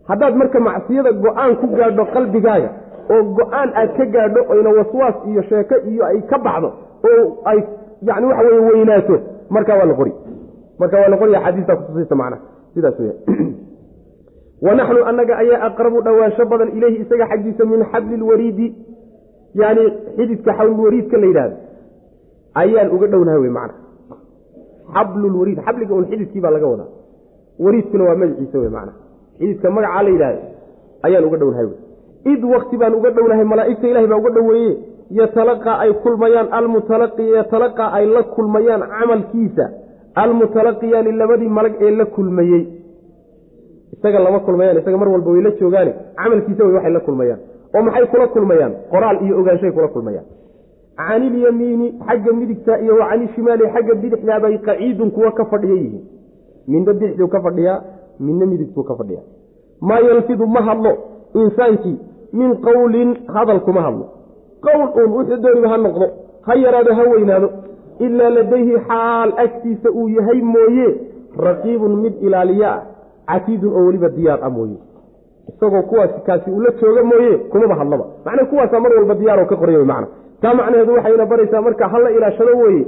Haddaad marka macsiyada go'aan ku gaadho qalbigaaga oo go'aan aad ka gaadho oyna waswaas iyo sheeko iyo ay ka baxdo oo ay yani waxa weye weynaato markaa waa la qori. Marka waa la qori axaadiistaa kutusaysa macnaha sidaas weya wanaxnu annaga ayaa aqrabu dhowaansho badan ileyhi isaga xaggiisa min xabli lwariidi yani xididka xablulwariidka la yidhahdo ayaan uga dhownahay wey macna. Xablulwariid xabliga un xididkii laga wadaa. Wariidkuna waa magaciisa wey macna. Xididka magacaa la yidhahdo ayaan uga dhownahay wey id wakti baan uga dhownahay malaa'igta ilahay baa uga dhoweeye yatalaqaa ay kulmayaan almutalaqi yatalaqaa ay la kulmayaan camalkiisa. Almutalaqiyaani labadii malag ee la kulmayey. Isaga lama kulmayaan isaga mar walba way la joogaane. Camalkiisa way waxay la kulmayaan oo maxay kula kulmayaan? Qoraal iyo ogaanshay kula kulmayaan. Canilyamiini xagga midigta iyo wa canishimaali xagga bidixdaabay qaciidun kuwa ka fadhiya yihiin. Midna bidixduu ka fadhiyaa midna midigtuu ka fadhiyaa maa yalfidu ma hadlo. Insaankii min qowlin hadal kuma hadlo. Qowl uun wuxuu dooniba ha noqdo ha yaraado ha weynaado. Ilaa ladayhi xaal agtiisa uu yahay mooye raqiibun mid ilaaliye ah catiidun oo weliba diyaar ah mooye isagoo kuwaas kaasi ula jooga mooye kumaba hadlaba. Macnaa kuwaasaa mar walba diyaaroo ka qorya macna. Taa macnaheedu waxayna baraysaa marka hala ilaashado weye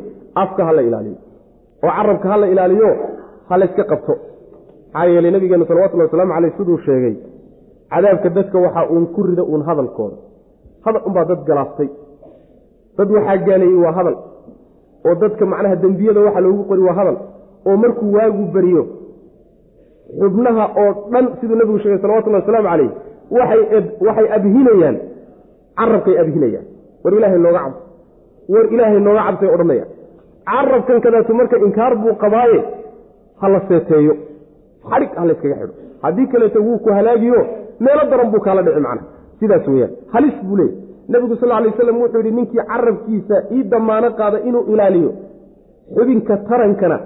afka hala ilaaliyo. Oo carabka hala ilaaliyo halayska qabto. Maxaa yeelay nabigeenu salawatullahi wasalaamu caleyh siduu sheegay cadaabka dadka waxaa uun ku rida uun hadalkooda. Hadal unbaa dad galaaftay dad waxaa gaaleeyey waa hadal. Oo dadka macnaha dembiyada waxa loogu qori waa hadal. Oo markuu waagu beriyo xubnaha oo dhan siduu nabigu sheegay salawatullahi wasalaamu caleyh waxay abhinayaan carabkay abhinayaan. War ilaahay nooga cabso. War ilaahay nooga cabsay odhanaya carabkan kadaatu marka inkaar buu qabaaye ha la seeteeyo. Xadhig ha layskaga xidho. Haddii kaleeto wuu ku halaagiyo meelo daran buu kaala dhici macna sidaas weyaan halis buu leeyay nabigu sal alay waslam wuxuu yidhi ninkii carabkiisa ii damaano qaada inuu ilaaliyo xubinka tarankana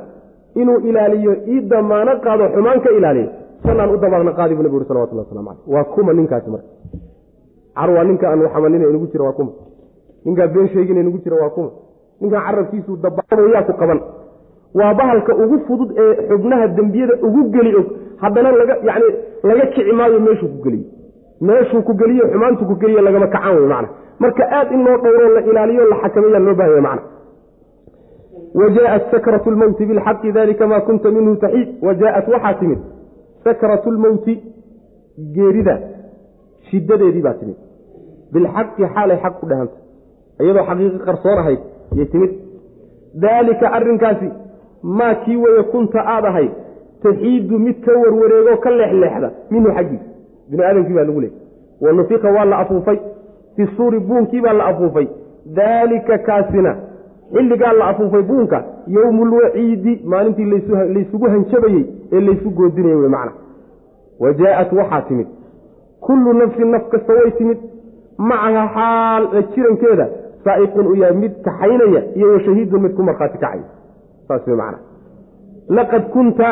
inuu ilaaliyo ii damaano qaado xumaan ka ilaaliyo. Sanaan u damaaqna qaadi buu nabigu yhi salawatullah waslamu caleyh waa kuma ninkaasi marka. Car waa ninka aan xamanina inugu jira waa kuma. Ninkaa been sheegina inugu jira waa kuma. Ninkaa carabkiisuu dabayaa ku qaban. Waa bahalka ugu fudud ee xubnaha dembiyada ugu geli og. Haddana laga yani laga kici maayo meeshuu ku geliyo. Meeshuu ku geliyo xumaantu ku geliyo lagama kacaan wey macna. Marka aad in loo dhowroo la ilaaliyo la xakameeyaa loo bahanya macna wajaءat sakratu lmowti bilxaqi dalika ma kunta minhu taxiid wajaءat waxaa timid sakratu lmowti geerida shidadeedii baa timid bilxaqi xaalay xaq ku dhahanta iyadoo xaqiiqi qarsoon ahayd yay timid daalika arrinkaasi maa kii weye kunta aad ahayd taxiidu mid ka warwareegoo ka leexleexda minhu xaggiisa bini aadamkii baa lagu leeyay wa nufiqa waa la afuufay fi suuri buunkii baa la afuufay daalika kaasina xilligaa la afuufay buunka yowmulwaciidi maalintii laysugu hanjabayey ee laysu goodinayey wey macna. Wa jaaءat waxaa timid. Kullu nafsin naf kasta way timid. Macaha xaal jirankeeda saa'iqun u yahay mid kaxaynaya iyo wa shahiidun mid ku markhaati kacaya saas wey macna. Laqad kunta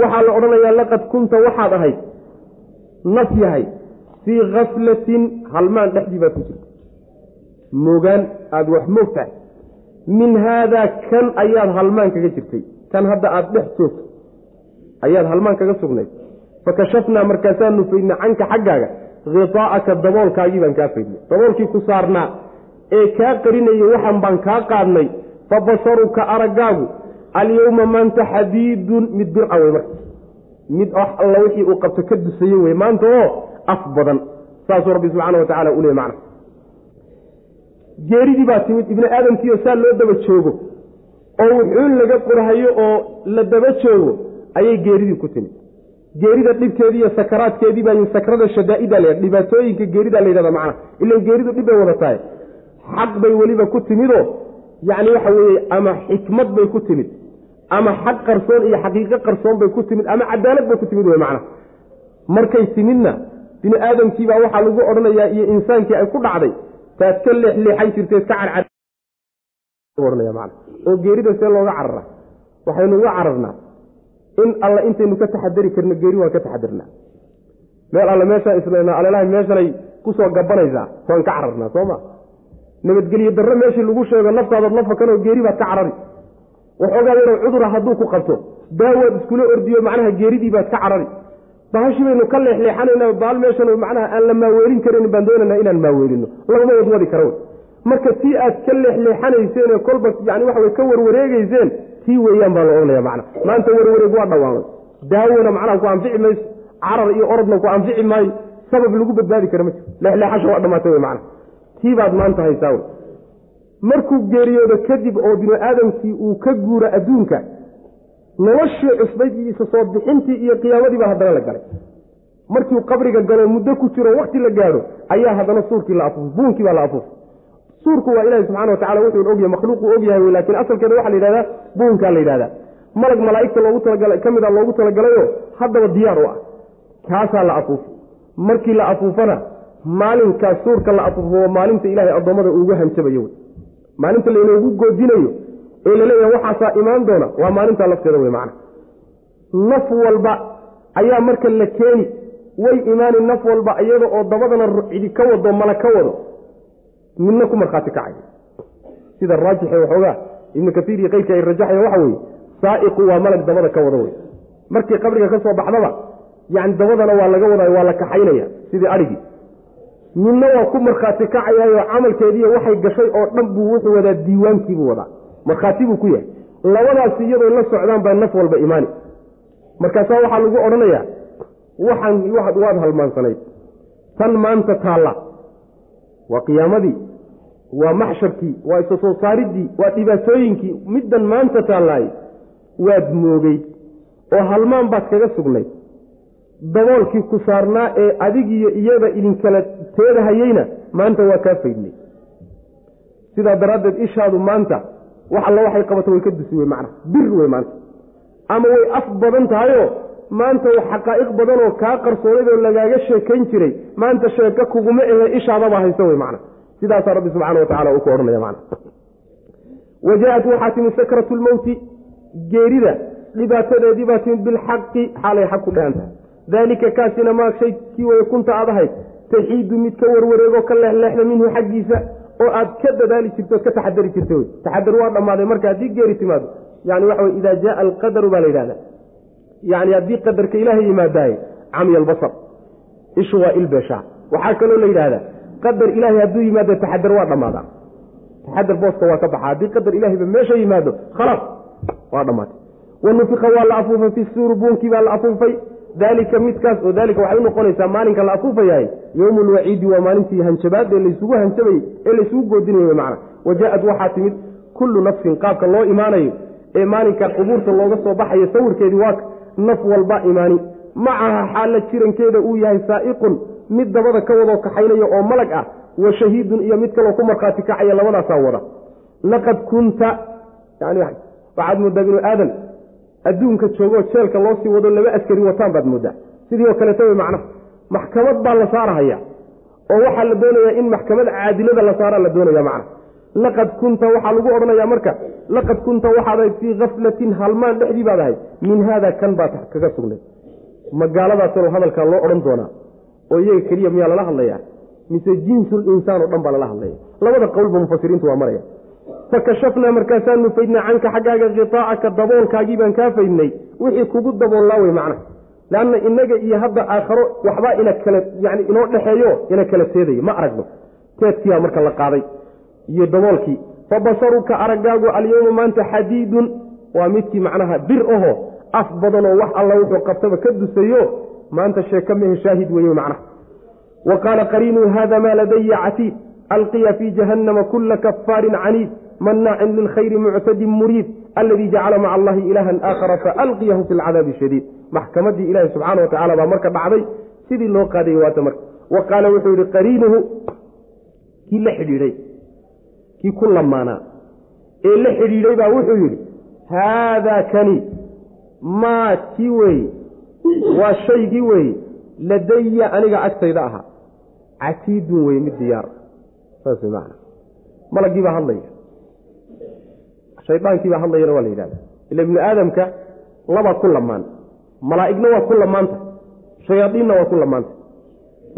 waxaa la odhanayaa laqad kunta waxaad ahayd naf yahay fii kaflatin halmaan dhexdii baad ku jirta moogaan aada wax moog min haadaa kan ayaad halmaan kaga jirtay. Kan hadda aada dhex joogto. Ayaad halmaan kaga sugnayd. Fakashafnaa markaasaanu faydnay canka xaggaaga khiaa'aka daboolkaagii baan kaa faydnay. Daboolkii ku saarnaa ee kaa qarinayay waxan baan kaa qaadnay fa basaruka araggaagu alyowma maanta xadiidun mid birca wey marka. Mid alla wixii uu qabto ka dusaye wey maanta oo af badan. Saasuu rabbi subxaana wa tacala u leey macna geeridii baa timid ibni aadamkiioo saa loo daba joogo oo wuxuun laga qorhayo oo la daba joogo ayay geeridii ku timid. Geerida dhibkeedii iyo sakaraadkeedii baa sakrada shadaa'ida la dhibaatooyinka geerida la yidhahda macna. Ilan geeridu dhib bay wada tahay. Xaq bay weliba ku timidoo yacni waxa weeye ama xikmad bay ku timid ama xaq qarsoon iyo xaqiiqo qarsoon bay ku timid ama cadaalad bay ku timid wey macna. Markay timidna bini aadamkiibaa waxaa lagu odhanayaa iyo insaankii ay ku dhacday taad ka leexleexan jirteed ka oo geerida see looga carara. Waxaynu uga cararnaa in alla intaynu ka taxadari karno geeri waan ka taxadarnaa meel alle meeshaan isnayna alelahay meeshanay ku soo gabanaysaa waan ka cararnaa soo ma? Nabadgelyo darro meeshii lagu sheego naftaadaad la fakanoo geeri baad ka carari. Waxoogaa yaroo cudura hadduu ku qabto. Daawaad iskula ordiyo macnaha geeridii baad ka carari bahashi baynu ka leexleexanayna baal meeshan macnaha aan la maaweelin karin baan doonanaa inaan maaweelino. Laguma wadwadi kara marka tii aad ka leexleexanayseen kolba yani waxa ka warwareegeyseen tii weeyaan baa la ohanaya macna maanta warwareeg waa dhawaamay daawona macnaha ku anfici mayso. Carar iyo orodna ku anfici maayo. Sabab lagu badbaadi kara ma jiro. Leexleexasha waa dhamaatay wey macna tii baad maanta haysaa wey. Markuu geeriyoodo kadib oo bini aadamkii uu ka guuro adduunka noloshii cusbayd iyo isa soo bixintii iyo qiyaamadii baa haddana la galay. Markiu qabriga galo muddo ku jiro wakti la gaadho ayaa haddana suurkii la afuufay buunkii baa la afuufay. Suurku waa ilaahi subxana wa tacala wuxuu ogyahay makhluuquu ogyahay wey laakiin asalkeeda waxaa la yidhahdaa buunkaa la yidhahdaa malag malaa'igta loogu talagalay ka mida loogu talagalayoo haddaba diyaar u ah. Kaasaa la afuufay. Markii la afuufana maalinkaas suurka la afuufo maalinta ilaahay addoommada uugu hanjabayo wey maalinta laynoogu goodinayo ee la leeyahay waxaasaa imaan doona waa maalintaa lafteeda wey macna. Naf walba ayaa marka la keeni way imaani naf walba iyada oo dabadana cidi ka wado mala ka wado midna ku markhaati kacay. Sida raajixe waxoogaa ibnu kaiir iyo keyrkii ay rajaxaya waxa weye saa'iqu waa malag dabada ka wado wey markii qabriga ka soo baxdaba yani dabadana waa laga wadayo waa la kaxaynaya sidii adhigii midna waa ku markhaati kacayayo camalkeediiyo waxay gashay oo dhan buu wuxuu wadaa diiwaankiibuu wadaa markhaati buu ku yahay. Labadaasi iyadoo la socdaan baa naf walba imaani. Markaasaa waxaa lagu odhanayaa waxaan waad halmaansanayd tan maanta taalla. Waa qiyaamadii waa maxsharkii waa isa soo saaridii waa dhibaatooyinkii middan maanta taallaay waad moogay oo halmaan baad kaga sugnayd. Daboolkii ku saarnaa ee adigiyo iyada idinkala teedahayeyna maanta waa kaa faydnay sidaa daraaddeed ishaadu maanta wax alla waxay qabato way ka dusi wey macna bir wey maanta. Ama way af badan tahayoo maanta xaqaa'iq badanoo kaa qarsoonayd oo lagaaga sheekayn jiray maanta sheeko kuguma ehe ishaadabaa haysa wey macna. Sidaasaa rabbi subxaana wa tacala uu ku odhanaya macna. Wa jaa-at waxaa timid sakratu lmowti geerida dhibaatadeedii baa timid bilxaqi xaalay xaq ku dhehan tahay. Daalika kaasina maa shay kii weye kunta aad ahayd taxiidu mid ka warwareegoo ka leexleexda minhu xaggiisa oo aad ka dadaali jirto ood ka taxadari jirta wey taxadar waa dhammaaday marka haddii geeri timaado. Yani waxa wey idaa jaaa alqadaru baa la yidhahda yani haddii qadarka ilaahay yimaadaaye camya albasar ishu waa ilbeeshaa waxaa kaloo la yidhaahdaa qadar ilaahay hadduu yimaado taxadar waa dhammaadaa. Taxadar booska waa ka baxa haddii qadar ilahayba meesha yimaado khalaas waa dhammaatay wanufika waa la afuufay fi suuri buunkii baa la afuufay daalika midkaas oo daalika waxay unoqonaysaa maalinka la afuufayahay yowmu lwaciidi waa maalintii hanjabaad ee laysugu hanjabayey ee laysugu goodinayay macna wa jaa-ad waxaa timid kullu nafsin qaabka loo imaanayo ee maalinka qubuurta looga soo baxayo sawirkeedii waa naf walba imaani. Macaha xaalla jirankeeda uu yahay saa'iqun mid dabada ka wadoo kaxaynaya oo malag ah wa shahiidun iyo mid kaloo ku markhaati kacaya labadaasaa wada. Laqad kunta yani waxaad moodaa binu aadan adduunka joogoo jeelka loo sii wado laba askari wataan baad moodaa. Sidii oo kaleeta wey macnaha maxkamad baa la saarahaya oo waxaa la doonayaa in maxkamad caadilada la saaraa la doonaya macna laqad kunta waxaa lagu odhanayaa marka laqad kunta waxaad ahayd fii kaflatin halmaan dhexdii baad ahayd. Min haada kan baad kaga sugnay magaaladaasoo hadalkaa loo odhan doonaa oo iyaga keliya miyaa lala hadlayaa? Mise jinsul insaan oo dhan baa lala hadlaya labada qowlba mufasiriintu waa maraya fakashafnaa markaasaanu faydnay canka xaggaaga khitaacaka daboolkaagii baan kaa faydnay. Wixii kugu daboollaa wey macna leanna inaga iyo hadda aakharo waxbaa ina kala yani inoo dhexeeyo ina kala teedayo ma aragno. Teedkiibaa marka la qaaday. Iyo daboolkii. Fa basaruka araggaagu alyowma maanta xadiidun. Waa midkii macnaha bir aho af badanoo wax alla wuxuu qabtaba ka dusayo maanta sheeka mehe shaahid weeye macnaha. Wa qaala qariinuu hada maa ladaya catiid alqiya fii jahannama kula kafaarin caniid manaacin lilkhayri muctadin muriid aladii jacala maca allahi ilaahan aakhara faalqiyahu fi lcadaabi shadiid maxkamadii ilaahi subxaana wa tacala baa marka dhacday sidii loo qaadayay waata marka wa qaala wuxuu yihi qariinuhu kii la xidhiidhay kii ku lamaanaa ee la xidhiidhay baa wuxuu yidhi haadaa kani maa kii weeye waa shaygii weeye ladaya aniga agtayda ahaa catiidun weye mid diyaar saas wey macana malagii baa hadlaya. Shaydaankii baa hadlayana waa la yidhahda ila ibnu aadamka labaa ku lamaan malaa'igna waa ku lamaanta shayaadiinna waa ku lamaanta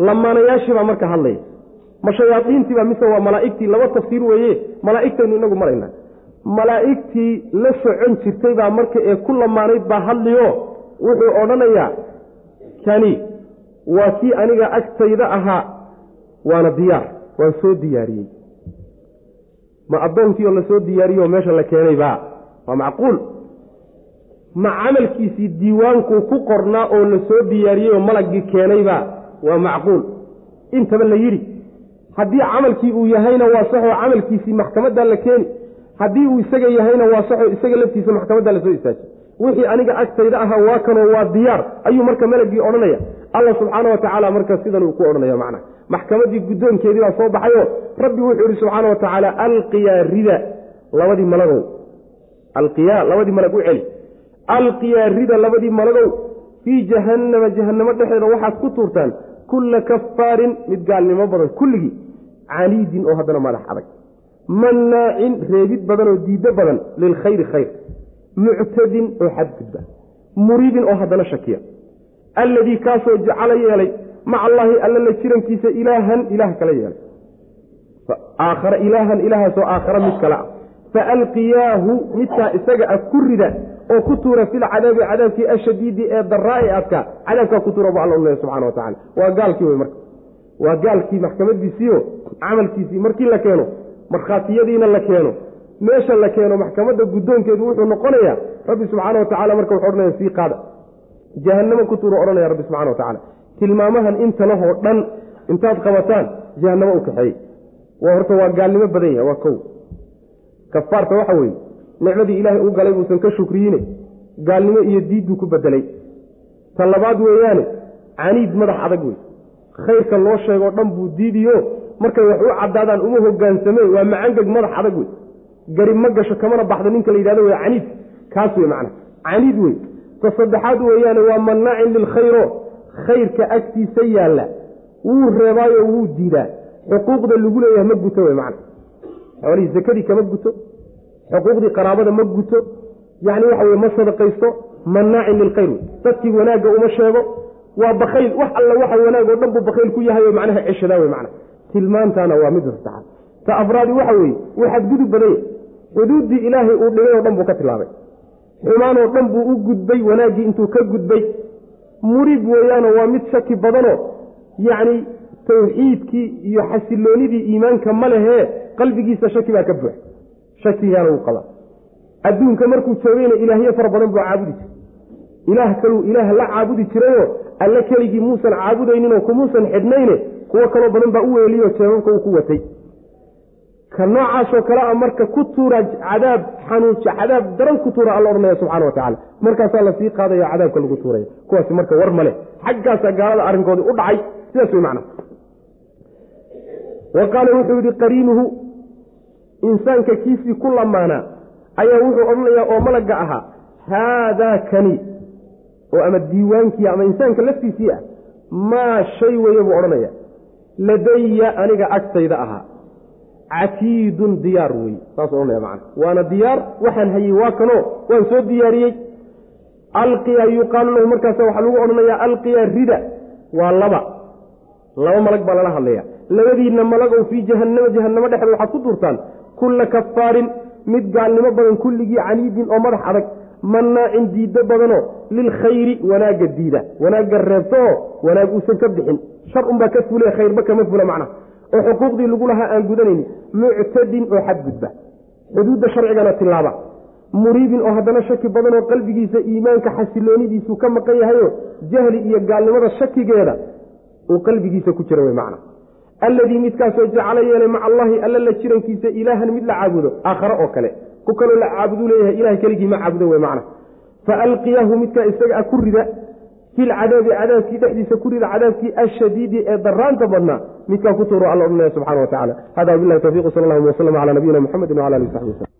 lamaanayaashiibaa marka hadlaya. Ma shayaadiintiiba mise waa malaa'igtii laba tafsiir weeye? Malaa'igtaynu inagu maraynaa. Malaa'igtii la socon jirtay baa marka ee ku lamaanayd baa hadliyo. Wuxuu odhanayaa kani waa kii aniga agtayda ahaa waana diyaar waan soo diyaariyey. Ma addoonkii oo la soo diyaariyo meesha la keenaybaa waa macquul. Ma camalkiisii diiwaankuu ku qornaa oo la soo diyaariyey oo malaggii keenaybaa waa macquul. Intaba la yidhi haddii camalkii uu yahayna waa saxoo camalkiisii maxkamaddaa la keeni haddii uu isaga yahayna waa saxoo isaga laftiisa maxkamaddaa la soo istaaji. Wixii aniga agtayda ahaa waa kanoo waa diyaar. Ayuu marka malagii odhanaya alla subxaana wa tacaala marka sidan uu ku odhanaya macna. Maxkamadii guddoonkeedii baa soo baxayo rabbi wuxuu yihi subxaana wa tacaala alqiyaa rida. Labadii malagow alqiyaa labadii malag u celi. Alqiyaa rida labadii malagow fii jahannama jahannamo dhexeeda waxaad ku tuurtaan kulla kafaarin mid gaalnimo badan kulligii caniidin oo haddana madax adag. Mannaacin reebid badan oo diiddo badan lilkhayri khayr. Muctadin oo xadgudba. Muriidin oo haddana shakiya alladii kaasoo jacala yeelay maca allaahi alla la jirankiisa ilaahan ilaah kala yeelay. Aakhara ilaahan ilaahaasoo aakhara mid kale ah. Faalqiyaahu midkaa isaga ah ku rida oo ku tuura filcadaabi cadaabkii ashadiidi ee daraa ee adkaa cadaabkaa ku tuura bu alla uleh subxana wa tacala waa gaalkii wey marka waa gaalkii maxkamadiisiio camalkiisii markii la keeno markhaatiyadiina la keeno meesha la keeno maxkamadda guddoonkeedu wuxuu noqonayaa rabbi subxaana wa tacala marka wuxu odhanaya sii qaada jahannamo ku tuuro odhanaya rabbi subxana wa tacala tilmaamahan inta lahoo dhan intaad qabataan jahannamo u kaxeeyey. Horta waa gaalnimo badan yahay waa kow. Kafaarta waxa weeye nicmadii ilaahay u galay buusan ka shukriyiine gaalnimo iyo diidduu ku bedelay ta labaad weeyaane caniid madax adag wey khayrka loo sheegoo dhan buu diidiyo markay wax u caddaadaan uma hogaansameen waa macangeg madax adag wey gari ma gasho kamana baxdo ninka la yidhahdo waa caniid. Kaas wey macna caniid wey ta saddexaad weeyaane waa mannaacin lilkhayro khayrka agtiisa yaalla. Wuu reebaayo wuu diidaa. Xuquuqda lagu leeyahay ma guto wey macna. Xoolihii sakadii kama guto xuquuqdii qaraabada ma guto. Yacni waxa weye ma sadaqaysto mannaacin lilkhayr dadkii wanaagga uma sheego waa bakayl wax alla waxa wanaag oo dhan buu bakayl ku yahay oo macnaha ceshadaa wey macna. Tilmaantaana waa midda saddexaad ta afraadi waxa weeye wuu xadgudub badanya. Xuduuddii ilaahay uu dhigay oo dhan buu ka tilaabay xumaanoo dhan buu u gudbay wanaaggii intuu ka gudbay. Murib weeyaanoo waa mid shaki badanoo yacni tawxiidkii iyo xasiloonidii iimaanka ma lehee qalbigiisa shaki baa ka buux shakigaana wuu qabaa adduunka markuu joogayna ilaahyo fara badan buu caabudi jiray. Ilaah kaluu ilaah la caabudi jirayoo alle keligii muusan caabudayninoo kumuusan xidhnayne kuwo kaloo badan baa u weeliyoo jeebabka uu ku watay ka noocaasoo kale a marka ku tuura cadaab xanuuja cadaab daran ku tuura alla odhanaya subxana wa tacala markaasaa la sii qaadaya cadaabka lagu tuuraya kuwaasi marka war male xaggaasaa gaalada arrinkoodii u dhacay. Sidaas wey macna. Wa qaala wuxuu yidhi qariinuhu insaanka kiisii ku lamaanaa ayaa wuxuu odhanayaa oo malagga ahaa haadaa kani oo ama diiwaankii ama insaanka laftiisii ah maa shay weeye buu odhanaya ladaya aniga agtayda ahaa catiidun diyaar wey macana waana diyaar waxaan hayey waa kanoo waan soo diyaariyey. Alqiya yuqaalu lahu markaasa waxaa lagu odhanayaa alqiya rida. Waa laba. Laba malag baa lala hadlaya labadiinna malagow fii jahannama jahannamo dhexda waxaad ku duurtaan kulla kafaarin mid gaalnimo badan kulligii caniidin oo madax adag mannaacin diiddo badanoo lilkhayri wanaagga diida. Wanaagga reebto oo wanaag uusan ka bixin. Shar unbaa ka fule khayrba kama fula macnaha oo xuquuqdii lagu lahaa aan gudanaynin muctadin oo xadgudba xuduudda sharcigana tilaaba muriibin oo haddana shaki badan oo qalbigiisa iimaanka xasiloonidiisuu ka maqan yahayo jahli iyo gaalnimada shakigeeda uu qalbigiisa ku jira wey macna. Alladii midkaasoo jacala yeelay maca allahi alla la jirankiisa ilaahan mid la caabudo aakhare oo kale. Ku kaloo la caabuduu leeyahay ilahay keligii ma caabudo wey macna. Fa alqiyahu midkaa isaga a ku rida filcadaabi cadaabkii dhexdiisa ku rida cadaabkii ashadiidi ee daraanta badnaa midkaa ku tuuro alla odhanaya subxana wa tacala hada wabilahi tawfiq sal allahuma waslama cala nabiyina muxamedi wala alihi saxbi waslm